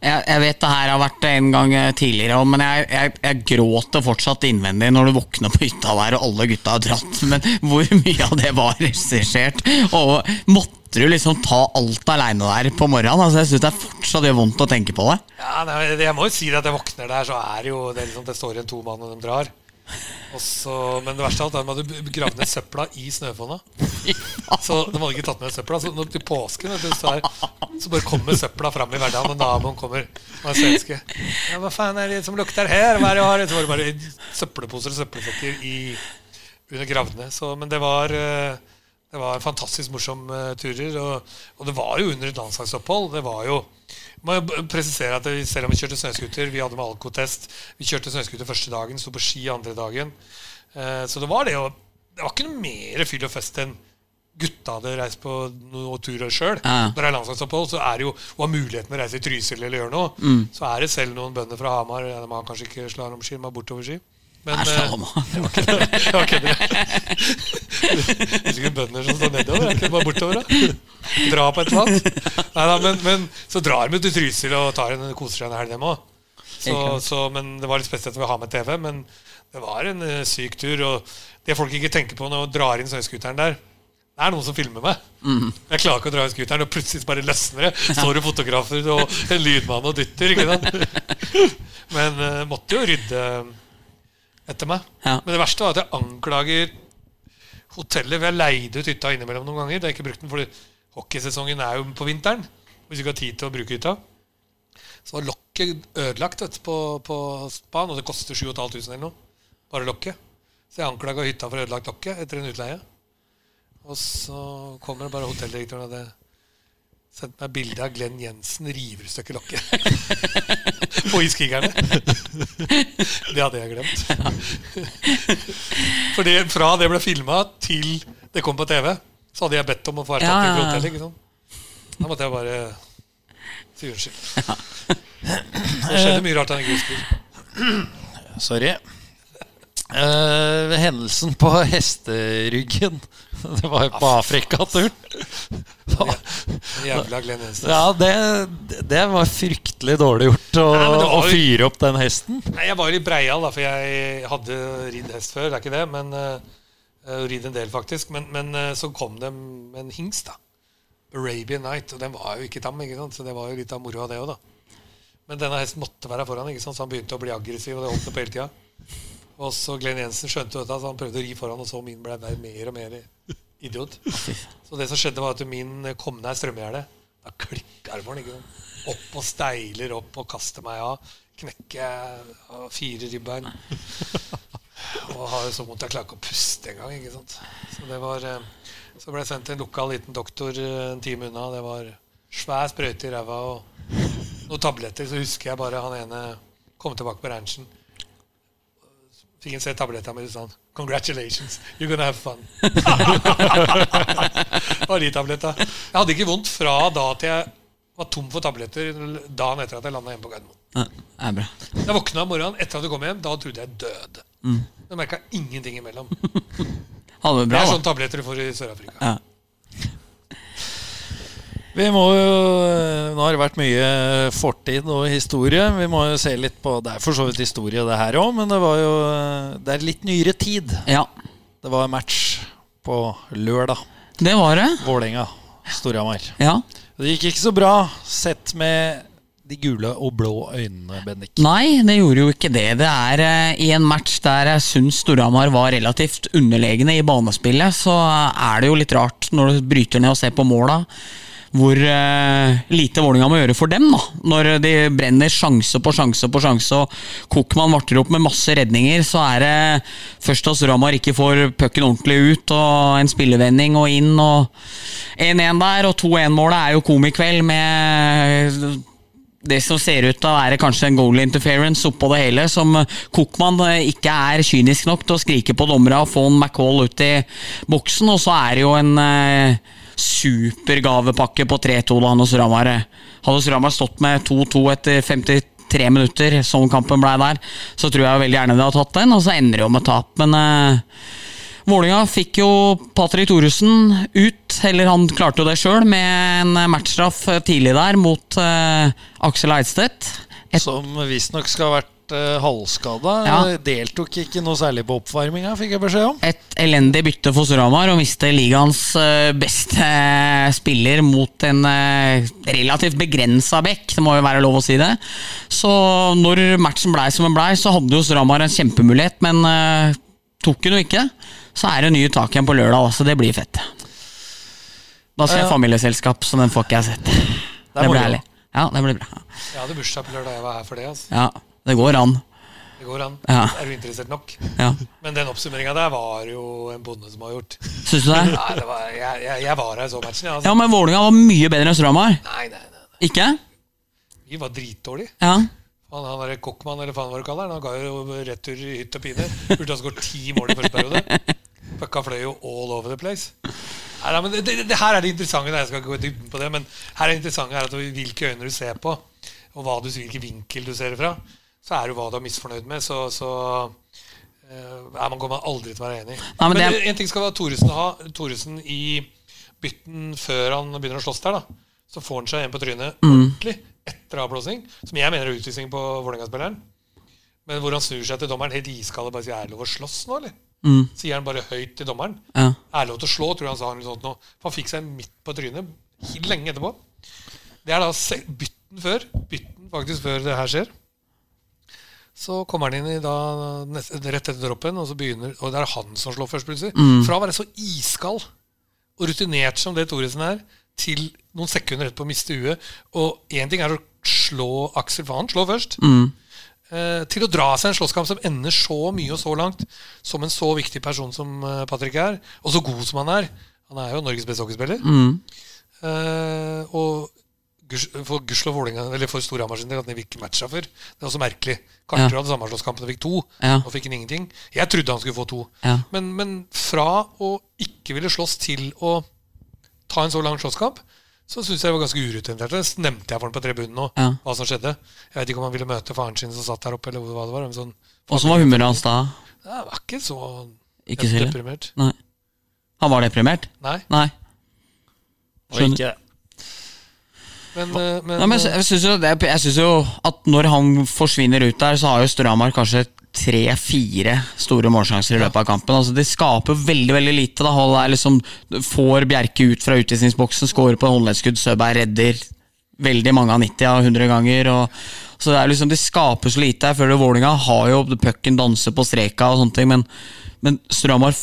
Jeg, vet det her har vært en gang eh, tidligere men jeg, jeg, jeg gråter fortsatt innvendig når du våkner på hytta der og alle gutta har dratt. [LAUGHS] Men hvor mye av det var regissert? Og måtte du liksom ta alt aleine der på morgenen? Altså Jeg syns det er fortsatt gjør vondt å tenke på det. Ja, nei, Jeg må jo si det at jeg våkner der, så er det jo det, liksom, det står igjen to mann, og de drar. Og så, men det verste av alt er at de hadde gravd ned søpla i snøfonna. [LAUGHS] Så de hadde ikke tatt med søpla. Så når, til påsken du, så, er, så bare kommer søpla fram i hverdagen, og naboen kommer og er svenske. Ja, 'Hva faen er det som lukter her?' Hva er det har? Så var det bare søppelposer og søppelsokker i, under gravene. Så, men det var eh, det var fantastisk morsom uh, turer. Og, og det var jo under et landslagsopphold. Det var jo må jeg presisere at Selv om vi kjørte snøscooter, vi hadde med alkotest. Vi kjørte snøscooter første dagen, sto på ski andre dagen. Eh, så det var det jo Det var ikke noe mer fyll og fest enn gutta hadde reist på noe turer sjøl. Ja. Når det er landslagsopphold, så er det jo og har muligheten til å reise i Trysil eller gjøre noe. Mm. Så er det selv noen bønder fra Hamar. De har kanskje ikke slalåmski, de har bortoverski. Men Æsj, eh, mann. kødder jeg? Det er ikke [LAUGHS] bønder som står nedover. Er ikke bare bortover, da? Dra på et eller annet. Men, men så drar de til Trysil og tar en koser seg en helg, dem òg. Men det var litt spesielt å ha med TV. Men det var en uh, syk tur. Og det folk ikke tenker på når de drar inn snøscooteren der det er noen som filmer meg. Mm. Jeg klarer ikke å dra i scooteren, og plutselig bare løsner det. Står det fotografer og en lydmann og dytter. Men uh, måtte jo rydde etter meg. Ja. Men det verste var at jeg anklager hotellet. Vi har leid ut hytta innimellom noen ganger. Det jeg ikke brukt den fordi hockeysesongen er jo på vinteren. Hvis du ikke har tid til å bruke hytta. Så var lokket ødelagt vet, på, på spaen, og det koster 7500 eller noe. Bare lokket. Så jeg anklaga hytta for ødelagt lokket etter en utleie. Og så kommer det bare hotelldirektøren og hadde sendt meg bilde av Glenn Jensen river i stykker lokket. [LAUGHS] på Iskriggerne. det hadde jeg glemt. For det, fra det ble filma til det kom på TV, så hadde jeg bedt om å få erstatning Ja, hotellet. ikke sant? Da måtte jeg bare si unnskyld. Det skjedde mye rart han ikke husker. Sorry. Uh, hendelsen på hesteryggen. [LAUGHS] Det var jo på Afrikaturen. [LAUGHS] Jævla Glenn Jensen. Ja, det, det var fryktelig dårlig gjort å, Nei, var å fyre opp den hesten. Nei, Jeg var litt breial, da, for jeg hadde ridd hest før. Det er ikke det, men uh, ridd en del, faktisk. Men, men uh, så kom det en hingst, da. Arabian Night. Og den var jo ikke tam, ikke sant? så det var jo litt av moroa, det òg, da. Men denne hesten måtte være foran, ikke sant? så han begynte å bli aggressiv. Og det holdt på hele tida. Og så Glenn Jensen skjønte dette, så han prøvde å ri foran, og så min ble mer og mer idiot. [LAUGHS] Så det som skjedde, var at min kom nær strømgjerdet. Da klikka det for den. Opp og steiler opp og kaster meg av. Knekker fire ribbein. [LAUGHS] Og har jo så vondt jeg klarer ikke å puste engang. ikke sant? Så det var eh, Så ble jeg sendt til en lokal liten doktor eh, en time unna. Det var svær sprøyte i ræva og noen tabletter. Så husker jeg bare han ene kom tilbake på ranchen. Fikk en se tablettene mine sånn Congratulations, you're gonna have fun. [LAUGHS] og de tabletta. Jeg hadde ikke vondt fra da til jeg var tom for tabletter dagen etter at jeg landa hjemme på Gardermoen. Ja, bra. Jeg våkna om morgenen etter at jeg kom hjem. Da trodde jeg døde. Jeg merka ingenting imellom. [LAUGHS] Det bra, det er sånne tabletter du får i Sør-Afrika. Ja. Vi må jo Nå har det vært mye fortid og historie. Vi må jo se litt på Det er for så vidt historie, det her òg, men det var jo Det er litt nyere tid. ja, Det var match på lørdag. det var det. Vålerenga. Storhamar. Ja. Det gikk ikke så bra sett med de gule og blå øynene, Bendik. Nei, det gjorde jo ikke det. Det er eh, I en match der jeg syns Storhamar var relativt underlegne i banespillet, så er det jo litt rart når du bryter ned og ser på måla, hvor uh, lite Vålinga må gjøre for dem. da Når de brenner sjanse på sjanse på sjanse, og Kokman varter opp med masse redninger, så er det først at Ramar ikke får pucken ordentlig ut, og en spillevending og inn, og 1-1 der, og 2-1-målet er jo komikveld med det som ser ut til å være kanskje en goal interference oppå det hele, som Kokman eh, ikke er kynisk nok til å skrike på dommere og få en McCall ut i boksen. Og så er det jo en eh, supergavepakke på 3-2 da når Storhamar Hadde Storhamar stått med 2-2 etter 53 minutter, som kampen ble der, så tror jeg veldig gjerne de hadde tatt den, og så ender det jo med tap. Men eh, Vålinga fikk jo Patrick Thoresen ut, eller han klarte jo det sjøl, med en matchstraff tidlig der mot eh, Aksel Eidstedt. Et, Som visstnok skal ha vært uh, halvskada. Ja. Deltok ikke noe særlig på oppvarminga, fikk jeg beskjed om. et elendig bytte for Storhamar og miste ligaens eh, beste spiller mot en eh, relativt begrensa bekk, det må jo være lov å si det. Så når matchen blei som den blei, så hadde jo Storhamar en kjempemulighet, men eh, tok den jo ikke. Så er det nye tak igjen på lørdag, så det blir fett. Da skal jeg familieselskap, så den får ikke jeg sett. Det, det blir ærlig. Ja, det blir bra. Jeg hadde bursdag på lørdag. Jeg var her for det. altså. Ja, det går an. Det går an. Ja. Er du interessert nok? Ja. Men den oppsummeringa der var jo en bonde som har gjort. Syns du det? Nei, det var, jeg, jeg, jeg var her i så matchen, jeg. Altså. Ja, men Vålinga var mye bedre enn Storhamar. Nei, nei, nei. Ikke? Vi var dritdårlige. Ja. Han, han der Kokkmann, eller faen hva du kaller han, han ga jo retur i hytt og pine. Burde ha skåret ti mål i første periode. Fucka fløy jo all over the place. Nei, nei, men det, det, det her er det interessante. Jeg skal ikke gå i dybden på det, men her er det interessante er at hvilke øyne du ser på, og du, hvilken vinkel du ser det fra, så er det jo hva du er misfornøyd med. Så, så eh, man kommer aldri til å være enig. Nei, men men det en ting skal være Thoresen ha. Thoresen i bytten før han begynner å slåss der, da. Så får han seg en på trynet Mm. ordentlig etter avblåsing, som jeg mener er utvisning på Vålerenga-spilleren. Men hvor han snur seg til dommeren helt iskald og bare sier 'er det lov å slåss nå', eller? Mm. Sier han bare høyt til dommeren. Ja. Er det lov til å slå, tror jeg han sa. eller sånt nå. For han fikk seg midt på trynet lenge etterpå. Det er da bytten før. Bytten faktisk før det her skjer. Så kommer han inn i da nest, rett etter droppen, og så begynner Og det er han som slår først, plutselig. Fra å være så iskald og rutinert som det Thoresen er, til noen sekunder etterpå å miste huet. Og én ting er å slå Aksel, for han slår først. Eh, til å dra seg en slåsskamp som ender så mye og så langt, som en så viktig person som eh, Patrick er, og så god som han er. Han er jo Norges beste hockeyspiller. Mm. Eh, og for Vålerenga, eller for Storhamar sin del, at de ikke matcha før. Det er også merkelig. Karterud Ja. hadde sammenslåsskampen og fikk to. Ja. Nå fikk han ingenting. Jeg trodde han skulle få to. Ja. Men, men fra å ikke ville slåss til å ta en så lang slåsskamp, så syns jeg det var ganske urutinert. Det nevnte jeg for ham på tribunen nå, Ja. hva som skjedde. Jeg vet ikke om han ville møte faren sin som satt der oppe, eller hva det var. men Sånn, Åssen var humøret hans da? det var ikke så Ikke deprimert. Nei. Han var deprimert? Nei. Nei. Og ikke Men, eh, men, Nei, men jeg syns jo, jo at når han forsvinner ut der, så har jo Storhamar kanskje tre-fire store målsjanser i løpet av kampen. Altså, det skaper veldig veldig lite. da er liksom Får Bjerke ut fra utvisningsboksen, skårer på håndleddskudd, Søberg redder veldig mange av 90 av 100 ganger. Og, så Det er liksom Det skaper så lite. Jeg føler Vålinga har jo pucken danser på streka og sånne ting, men, men Storhamar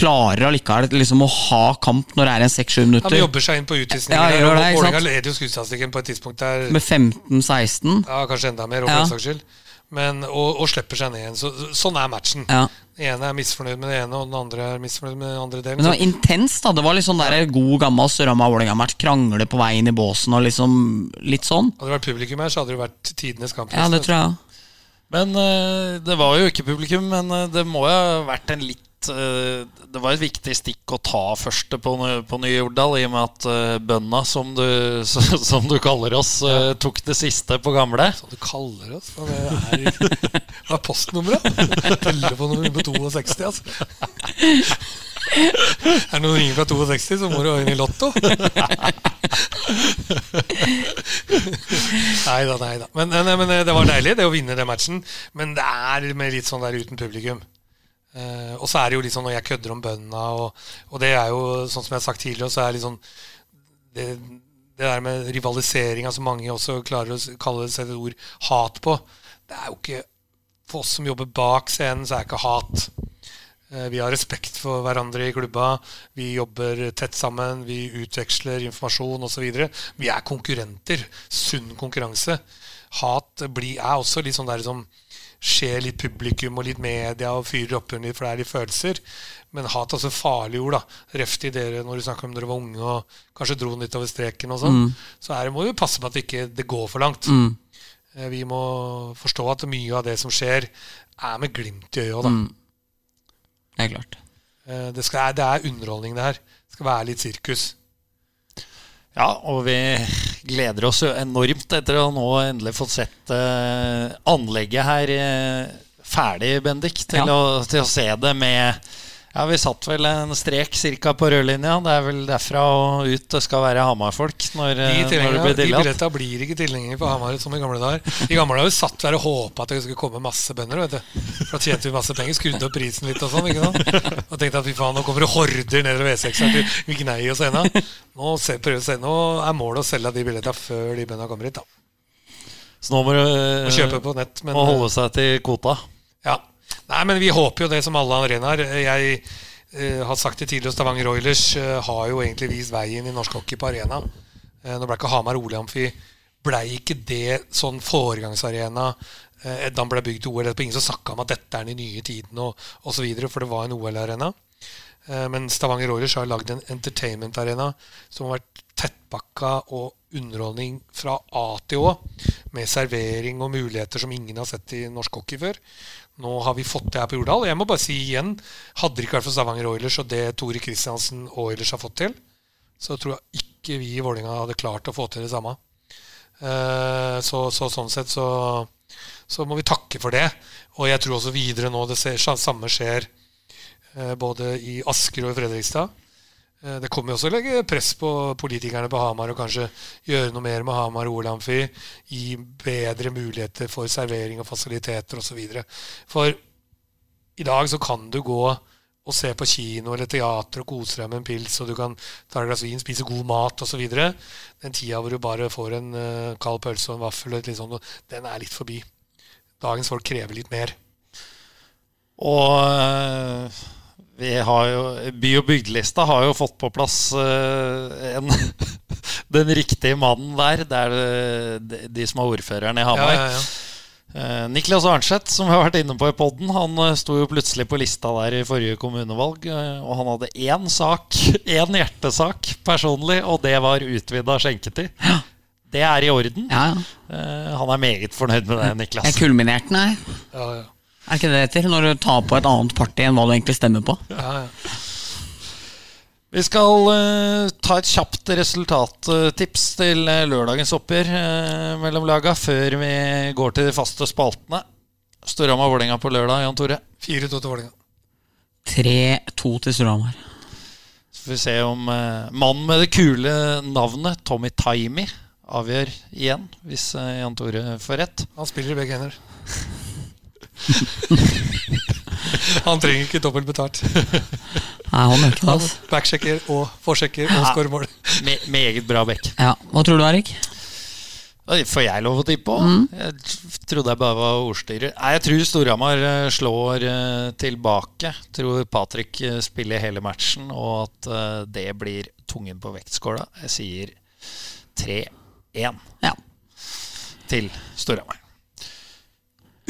klarer allikevel liksom å ha kamp når det er en 6-7 han jobber seg inn på utvisninger. Ja, Vålerenga leder jo skuddstatistikken på et tidspunkt der Med 15-16. Ja, kanskje enda mer, Ja. saks skyld. Men, og, og slipper seg ned igjen. Så, sånn er matchen. Ja. Den ene er misfornøyd med det ene, og den andre er misfornøyd med den andre delen. Men det var Så, intenst, da. Det var litt sånn der god gammel Sørhamar-Vålerenga-match. Krangle på vei inn i båsen og liksom litt sånn. hadde det vært publikum her, så hadde det vært tidenes kamp. Ja, det tror jeg. Men eh, det var jo ikke publikum, men eh, det må jo ha vært en litt eh, Det var et viktig stikk å ta første på, på Nye Jordal, i og med at uh, bønda, som du, [LAUGHS] som du kaller oss, eh, tok det siste på gamle. Så du kaller oss? Hva er, [LAUGHS] hva er postnummeret? Telefonnummer på 62, altså. Er det noen ringer fra 62, så må du inn i Lotto. [LAUGHS] Nei da, nei da. Men, men det var deilig det å vinne den matchen. Men det er med litt sånn der uten publikum. Eh, og så er det jo litt sånn når jeg kødder om bøndene, og, og det er jo sånn som jeg har sagt tidligere, så er det sånn det, det der med rivaliseringa som mange også klarer å kalle det et ord hat på. Det er jo ikke For oss som jobber bak scenen, så er det ikke hat. Eh, Vi har respekt for hverandre i klubba. Vi jobber tett sammen. Vi utveksler informasjon osv. Vi er konkurrenter. Sunn konkurranse. Hat blir, er også litt sånn der som skjer litt publikum og litt media og fyrer opp under flere er følelser. Men hat er også farlig ord. da Ref til dere når du snakker om dere var unge og kanskje dro den litt over streken. og sånn Så her må vi passe på at det ikke det går for langt. Mm. Eh, Vi må forstå at mye av det som skjer, er med glimt i øyet. Da. Mm. Det er klart. Eh, Det, skal, det er underholdning, det her. Det skal være litt sirkus. Ja, og vi gleder oss jo enormt etter å nå endelig fått sett uh, anlegget her uh, ferdig, Bendik, til, Ja. å, til å se det med Ja, vi satt vel en strek cirka på rødlinja. Det er vel derfra og ut det skal være Hamar-folk når, De, eh, når det blir de billetta blir ikke tilhengere på Hamar som i gamle dager. I gamle dager satt vi her og håpa at det skulle komme masse bønder. vet du Da tjente vi masse penger, skrudde opp prisen litt og sånn. ikke sant? Og tenkte at fy faen, nå kommer det horder nedover V6 her til vi gnei oss ennå. Nå, se- se- nå er målet å selge de billetta før de bøndene kommer hit. da Så nå må du Må kjøpe på nett. Men, må holde seg til kvota. Ja. Nei, men vi håper jo det som alle arenaer. Jeg uh, har sagt det tidligere, Stavanger Oilers uh, har jo egentlig vist veien i norsk hockey på arena. Uh, nå ble ikke Hamar Ole Amfi ble ikke det sånn foregangsarena eh, da ble bygd til OL. Er ingen som snakka om at dette er den nye tiden, og osv., for det var en OL-arena. Eh, men Stavanger Oilers har lagd en entertainment-arena som har vært tettpakka og underholdning fra A til Å. med servering og muligheter som ingen har sett i norsk hockey før. Nå har vi fått det her på Jordal. Jeg må bare si igjen, hadde det ikke vært for Stavanger Oilers og det Tore Kristiansen Oilers har fått til, så tror jeg ikke vi i Vålerenga hadde klart å få til det samme. Eh, så, så sånn sett så, så må vi takke for det. Og jeg tror også videre nå det ser, samme skjer eh, både i Asker og i Fredrikstad. Eh, det kommer jo også å legge press på politikerne på Hamar og kanskje gjøre noe mer med Hamar OL-amfi. Gi bedre muligheter for servering og fasiliteter osv. For i dag så kan du gå og se på kino eller teater og kose deg med en pils, og du kan ta et glass vin, spise god mat osv. Den tida hvor du bare får en uh, kald pølse og en vaffel, og litt sånt, den er litt forbi. Dagens folk krever litt mer. Og uh vi har jo, By- og bygdelista har jo fått på plass uh, en, [LAUGHS] den riktige mannen der. Det er de, de som er ordføreren i Hamar. Ja, ja, ja. Uh, Niklas Arnseth, som vi har vært inne på i poden, han uh, sto jo plutselig på lista der i forrige kommunevalg. Uh, og han hadde én sak, [LAUGHS] én hjertesak personlig, og det var utvida skjenketid. Ja. Det er i orden. Ja, han er meget fornøyd med det, Niklas. Jeg kulminerte den her. Ja, ja. Er ikke det det heter? Når du tar på et annet parti enn hva du egentlig stemmer på? Ja, ja. Vi skal uh, ta et kjapt resultattips til uh, lørdagens oppgjør uh, mellom laga før vi går til de faste spaltene. Storhamar-Vålerenga på lørdag, Jan Tore? 4-2 til Vålerenga. 3-2 til Storhamar. Så får vi se om mannen med det kule navnet, Tommy Taimi, avgjør igjen, hvis Jan Tore får rett. Han spiller i begge hender. [LAUGHS] han trenger ikke dobbelt betalt. [LAUGHS] Nei, han er ikke det. Altså. Backsjekker og forsjekker og skårer mål. [LAUGHS] Me meget bra back. Ja. Hva tror du, Erik? Får jeg lov å tippe på? Mm. Jeg trodde jeg bare var ordstyrer. Nei, Jeg tror Storhamar eh, slår tilbake tilbake. Tror Patrick uh, spiller hele matchen, og at det blir tungen på vektskåla. Jeg sier 3-1 ja. til Storhamar.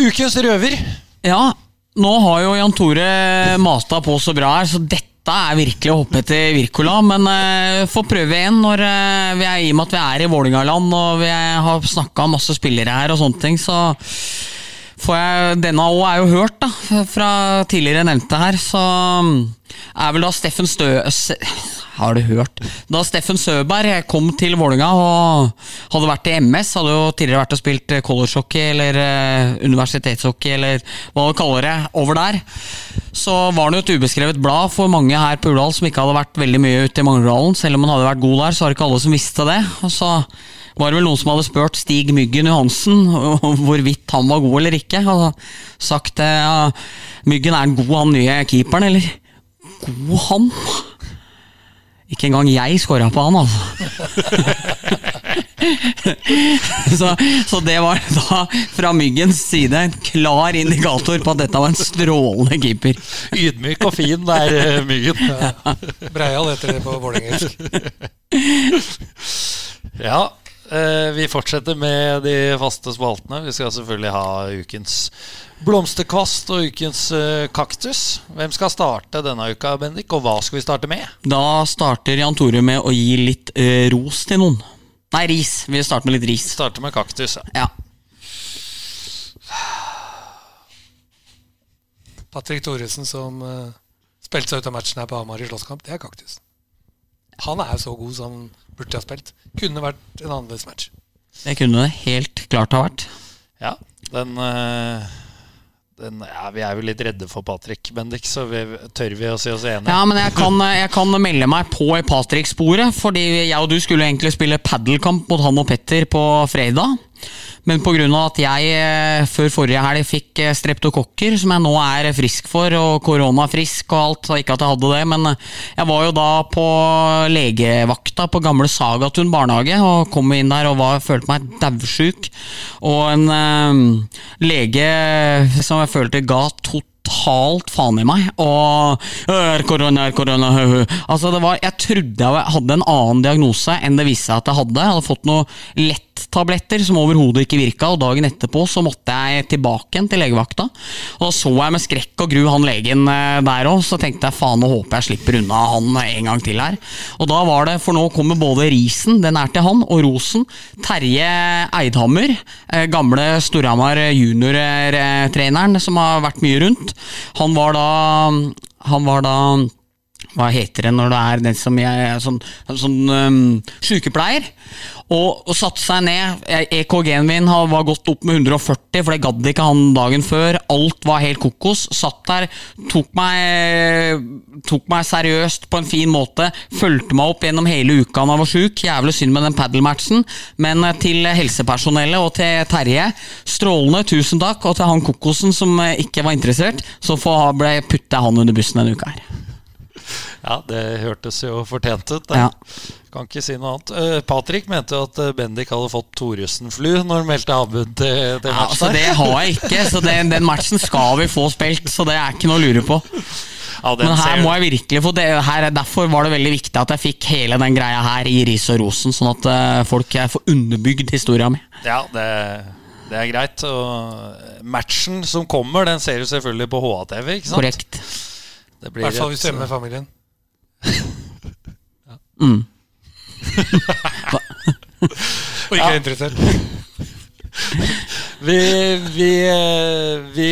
Ukens røver. Ja, nå har jo Jan Tore mata på så bra her, så dette er virkelig å hoppe etter Wirkola. Men uh, får prøve igjen når uh, vi er, i og med at vi er i Vålingaland og vi har snakka om masse spillere her og sånne ting, så får jeg Denne òg er jo hørt, da, fra tidligere nevnte her, så er vel da Steffen Stø... Har du hørt? Da Steffen Søberg kom til Vålinga og hadde vært i MS, hadde jo tidligere vært og spilt collegehockey eller uh, universitetshockey eller hva du kaller det, over der, så var han jo et ubeskrevet blad for mange her på Urdal som ikke hadde vært veldig mye ute i Mangerdalen. Selv om han hadde vært god der, så var det ikke alle som visste det. Og så var det vel noen som hadde spurt Stig Myggen Johansen hvorvidt han var god eller ikke. Og sagt ja, Myggen er en god, han nye keeperen, eller? God han? Ikke engang jeg scora på han, altså. [LAUGHS] så, så, det var da fra Myggens side en klar indikator på at dette var en strålende keeper. Ydmyk og fin der, eh, Myggen. [LAUGHS] Ja. Breial heter det på vålerengelsk. [LAUGHS] ja, Eh, vi fortsetter med de faste spaltene. Vi skal selvfølgelig ha ukens blomsterkvast og ukens eh, kaktus. Hvem skal starte denne uka, Bendik, og hva skal vi starte med? Da starter Jan Tore med å gi litt uh, ros til noen. Nei, ris. Vi starter med litt ris. Starter med kaktus, ja. ja. Patrick Thoresen som uh, spilte seg ut av matchen her på Hamar i slåsskamp, det er kaktus. Han er så god som han burde ha spilt. Kunne vært en annerledes match. Det kunne det helt klart ha vært. Ja, den, eh, den ja, Vi er jo litt redde for Patrick Bendik, så vi, tør vi å si oss enige? Ja, men jeg kan, jeg kan melde meg på i Patrick-sporet. Fordi jeg og du skulle egentlig spille padelkamp mot han og Petter på fredag. Men pga. at jeg eh, før forrige helg fikk eh, streptokokker, som jeg nå er frisk for, og koronafrisk og alt, ikke at jeg hadde det, men eh, jeg var jo da på legevakta på gamle Sagatun barnehage og kom inn der og var, følte meg daudsjuk. Og en um, lege som jeg følte ga totalt faen i meg. Og er korona, korona, Altså det var, Jeg trodde jeg hadde en annen diagnose enn det viste seg at jeg hadde. Jeg hadde fått noe lett Paracet-tabletter som overhodet ikke virka, og dagen etterpå så måtte jeg tilbake igjen til legevakta. Og da så jeg med skrekk og gru han legen eh, der òg, så tenkte jeg faen, nå håper jeg slipper unna han en gang til her. Og da var det, for nå kommer både risen, den er til han, og rosen. Terje Eidhammer, eh, gamle Storhamar junior-treneren som har vært mye rundt. Han var da Han var da hva heter det når det er den som jeg er sånn, sånn um, sykepleier, og, og satte seg ned. EKG-en min var gått opp med 140, for det gadd ikke han dagen før. Alt var helt kokos. Satt der, tok meg, tok meg seriøst på en fin måte. Fulgte meg opp gjennom hele uka han var sjuk. Jævlig synd med den padelmatchen, men eh, til helsepersonellet og til Terje, strålende, tusen takk. Og til han kokosen som eh, ikke var interessert, så ble putta han under bussen denne uka her. [LAUGHS] Ja, det hørtes jo fortjent ut. Ja. Kan ikke si noe annet. Uh, Patrick mente jo at eh, Bendik hadde fått Thoresen-flu når han meldte avbud til, til Ja, altså. Det har jeg ikke, så den, den matchen skal vi få spilt. Så det er ikke noe å lure på. Ja, Men her må jeg virkelig få det, her, Derfor var det veldig viktig at jeg fikk hele den greia her i ris og rosen, sånn at uh, folk får underbygd historia mi. Ja, det, det er greit. Og matchen som kommer, den ser du selvfølgelig på HA-TV. Korrekt. Det I hvert fall hvis du er med familien. [LAUGHS] Mm. [LAUGHS] Og ikke er interessert. [LAUGHS] Vi, vi, eh, vi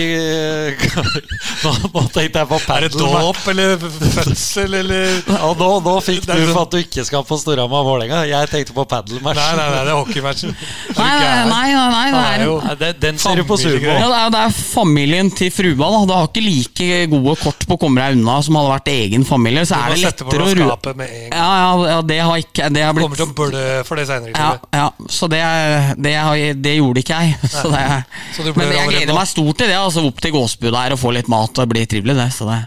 [LAUGHS] nå, nå tenkte jeg på Er det padel. dåp eller fødsel eller [LAUGHS] Ja, nå, nå fikk du sånn- for at du ikke skal på Storhamar Vålerenga. Jeg tenkte på padelmatch. Nei, nei, nei, det er hockeymatchen. [LAUGHS] Nei, nei, nei, nei, det er jo det- Den ser du på sumo. ja, det, er, det er familien til frua. da Du har ikke like gode kort på å komme deg unna som hadde vært egen familie. Så er det lettere å en. Ja, ja, ja, det har ikke Det har Kommer til å blø for det seinere ja, ja, så det, det, har- det gjorde ikke jeg. Så det, Så du men jeg gleder meg stort til det. Altså Opp til Gåsbu der og få litt mat og bli trivelig. det, så det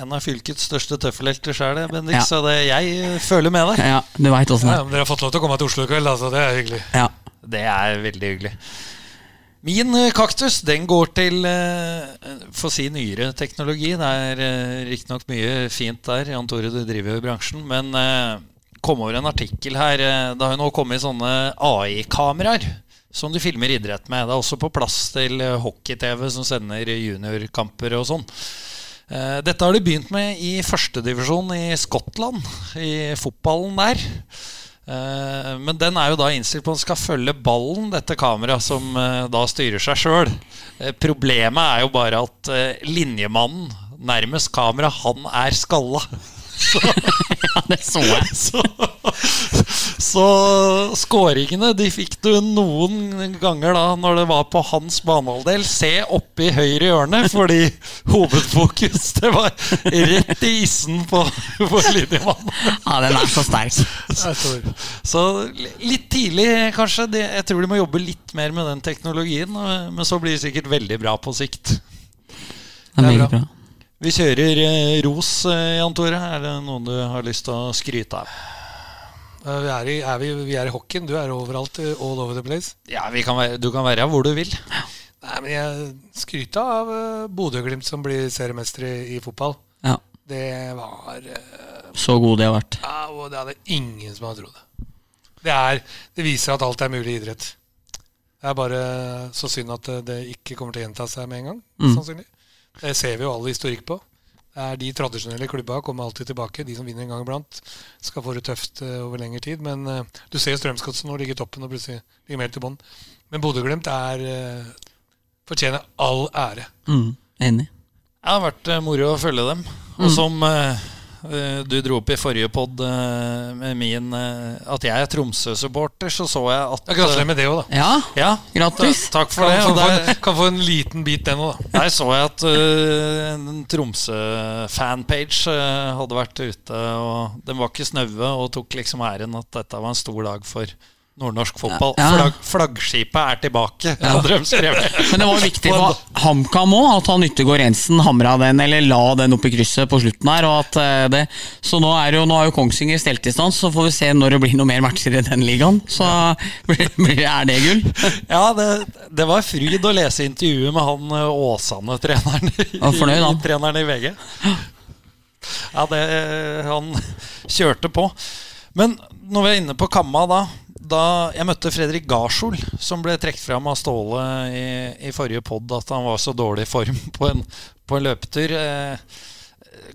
En av fylkets største tøffelhelter sjøl, Bendik. Ja. Så det, jeg eh, føler med deg. Ja, du vet åssen Ja, men dere har fått lov til å komme til Oslo i kveld, altså. Det er hyggelig. Ja. Det er veldig hyggelig. Min eh, kaktus den går til eh, for å si nyere teknologi. Det er riktignok mye fint der. Jan Tore, du driver jo i bransjen. Men kom over en artikkel her. det har jo nå kommet sånne AI-kameraer som du filmer idrett med. Det er også på plass til eh, hockey-TV som sender juniorkamper og sånn. Eh, Dette har de begynt med i førstedivisjon i Skottland, i fotballen der. Eh, Men den er jo da innstilt på at den skal følge ballen, dette kameraet, som da styrer seg sjøl. Problemet er jo bare at linjemannen nærmest kamera, han er skalla. [LAUGHS] ja, det så jeg. [LAUGHS] Så, så skåringene de fikk du noen ganger da når det var på hans banehalvdel. Se oppe i høyre hjørne, fordi hovedfokus det var rett i issen på, på linjemannen. Ja, den er så sterk. Er. Så litt tidlig, kanskje. Jeg tror de må jobbe litt mer med den teknologien. Men så blir det sikkert veldig bra på sikt. Det er bra. Vi kjører eh, ros, eh, Jan Tore. Er det noen du har lyst til å skryte av? Eh, Vi er, i, er vi, vi er i hockeyen. Du er overalt. All over the place. Ja, vi kan være, Du kan være hvor du vil. Nei, men jeg skryter av Bodø-Glimt som blir seriemester i, i fotball. Ja, Det var Så god de har vært. ja, og Det hadde ingen som hadde trodd. Det, er, det viser at alt er mulig i idrett. Det er bare så synd at det, det ikke kommer til å gjenta seg med en gang. Mm. sannsynlig. Det ser vi jo all historikk på. Det er De tradisjonelle klubba kommer alltid tilbake. De som vinner en gang iblant, skal få det tøft eh, over lengre tid. Men eh, du ser Strømsgodset nå ligge i toppen og plutselig ligger mer til bånn. Men Bodø-Glimt er eh, fortjener all ære. Mm, enig. Det har vært moro å følge dem. Og som eh, eh, du dro opp i forrige pod eh, med min eh, At jeg er Tromsø-supporter, så så jeg at Ja, Gratulerer med det òg, da. Ja, Ja, grattis. takk for Kan, det. kan, få en, kan få en liten bit, den òg, da. der så jeg at uh, en Tromsø-fanpage eh, hadde vært ute, og den var ikke snaue og tok liksom æren at dette var en stor dag for nordnorsk fotball. Ja. Flagg, flaggskipet er tilbake, hadde de skrevet. Men det var viktig for HamKam òg, at han Yttergård Jensen hamra den, eller la den opp i krysset på slutten her. At eh, det, så nå, jo, nå har jo Kongsvinger stelt i stand, så får vi se når det blir noe mer matcher i den ligaen. Så [LAUGHS] er det gull. [LAUGHS] Ja, det, det var fryd å lese intervjuet med han eh, Åsane-treneren i, [LAUGHS] treneren i VG. Ja, det, han kjørte på. Men når vi er inne på Kamma da da jeg møtte Fredrik Garsol, som ble trukket fram av Ståle i, i forrige pod at han var så dårlig i form [LAUGHS] på en, på en løpetur. Eh,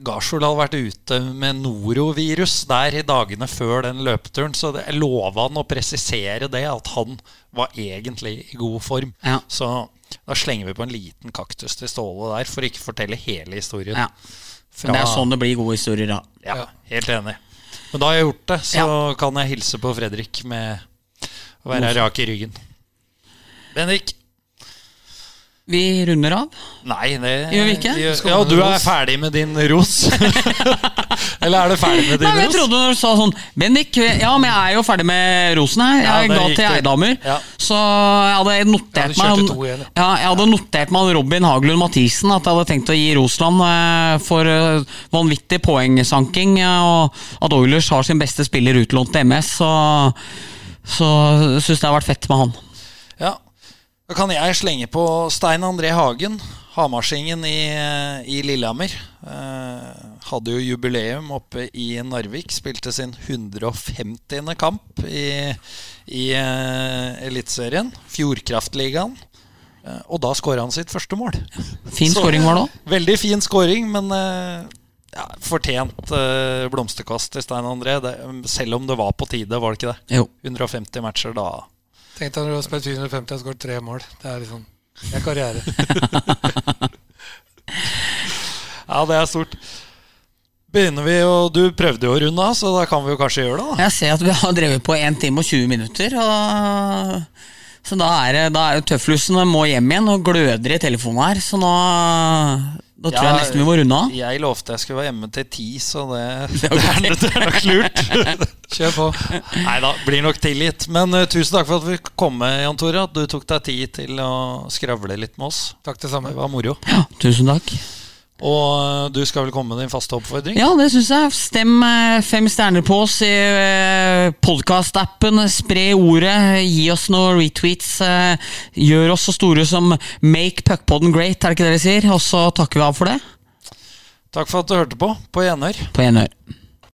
Garsol hadde vært ute med norovirus der i dagene før den løpeturen, så det, jeg lova han å presisere det, at han var egentlig i god form. Ja. Så da slenger vi på en liten kaktus til Ståle der, for å ikke fortelle hele historien. Ja. Men det er sånn det blir gode historier, da. Ja, helt enig. Men da har jeg gjort det, så kan jeg hilse på Fredrik med å være rak i ryggen. Bendik? Vi runder av. Nei, det Gjør vi ikke? Ja, du er ferdig med din ros. [LAUGHS] Eller er du ferdig med din Nei, men jeg trodde du sa sånn Bendik, ja, men jeg er jo ferdig med rosen her. Jeg ja, ga til. Eidamer. Ja. Så jeg hadde notert Ja, meg to igjen, ja. Jeg hadde notert meg Robin Haglund Mathisen at jeg hadde tenkt å gi Rosland eh, for eh, vanvittig poengsanking, eh, og at Oilers har sin beste spiller utlånt til MS. Så, så syns jeg det har vært fett med han. Ja. Da kan jeg slenge på Stein André Hagen, Hamarsingen i, i Lillehammer. Eh, hadde jo jubileum oppe i Narvik. Spilte sin 150. kamp i, i eh, Eliteserien. Fjordkraftligaen. Eh, og da skåra han sitt første mål. Fin skåring var det òg. Veldig fin skåring, men eh, ja, fortjent eh, blomsterkast til Stein André. Det, selv om det var på tide, var det ikke det? Jo. 150 matcher da. Tenk deg når du har spilt 450 og skåret tre mål. Det er liksom Det er karriere. [LAUGHS] Ja, det er stort. Begynner vi, og Du prøvde jo å runde av, så da kan vi jo kanskje gjøre det. da Jeg ser at vi har drevet på 1 time og 20 minutter. Og så da er det da er jo tøfflusen må hjem igjen og gløder i telefonen her. Så nå da tror Ja, jeg nesten vi må runde av. Jeg lovte jeg skulle være hjemme til ti, så det, [LAUGHS] [LAUGHS] det, er, det er nok lurt. [LAUGHS] Kjør på. Nei da, blir nok tilgitt. Men uh, tusen takk for at vi kom med, Jan Tore. At du tok deg tid til å skravle litt med oss. Takk det samme. Det var moro. Ja, tusen takk. Og eh, du skal vel komme med din faste oppfordring? Ja, det syns jeg. Stem eh, fem stjerner på oss i eh, podkastappen. Spre ordet. Gi oss noen retweets. Gjør oss så store som Make Puckpodden great, er det ikke det vi sier? Og så takker vi av for det. Takk for at du hørte på. På gjenhør. På gjenhør.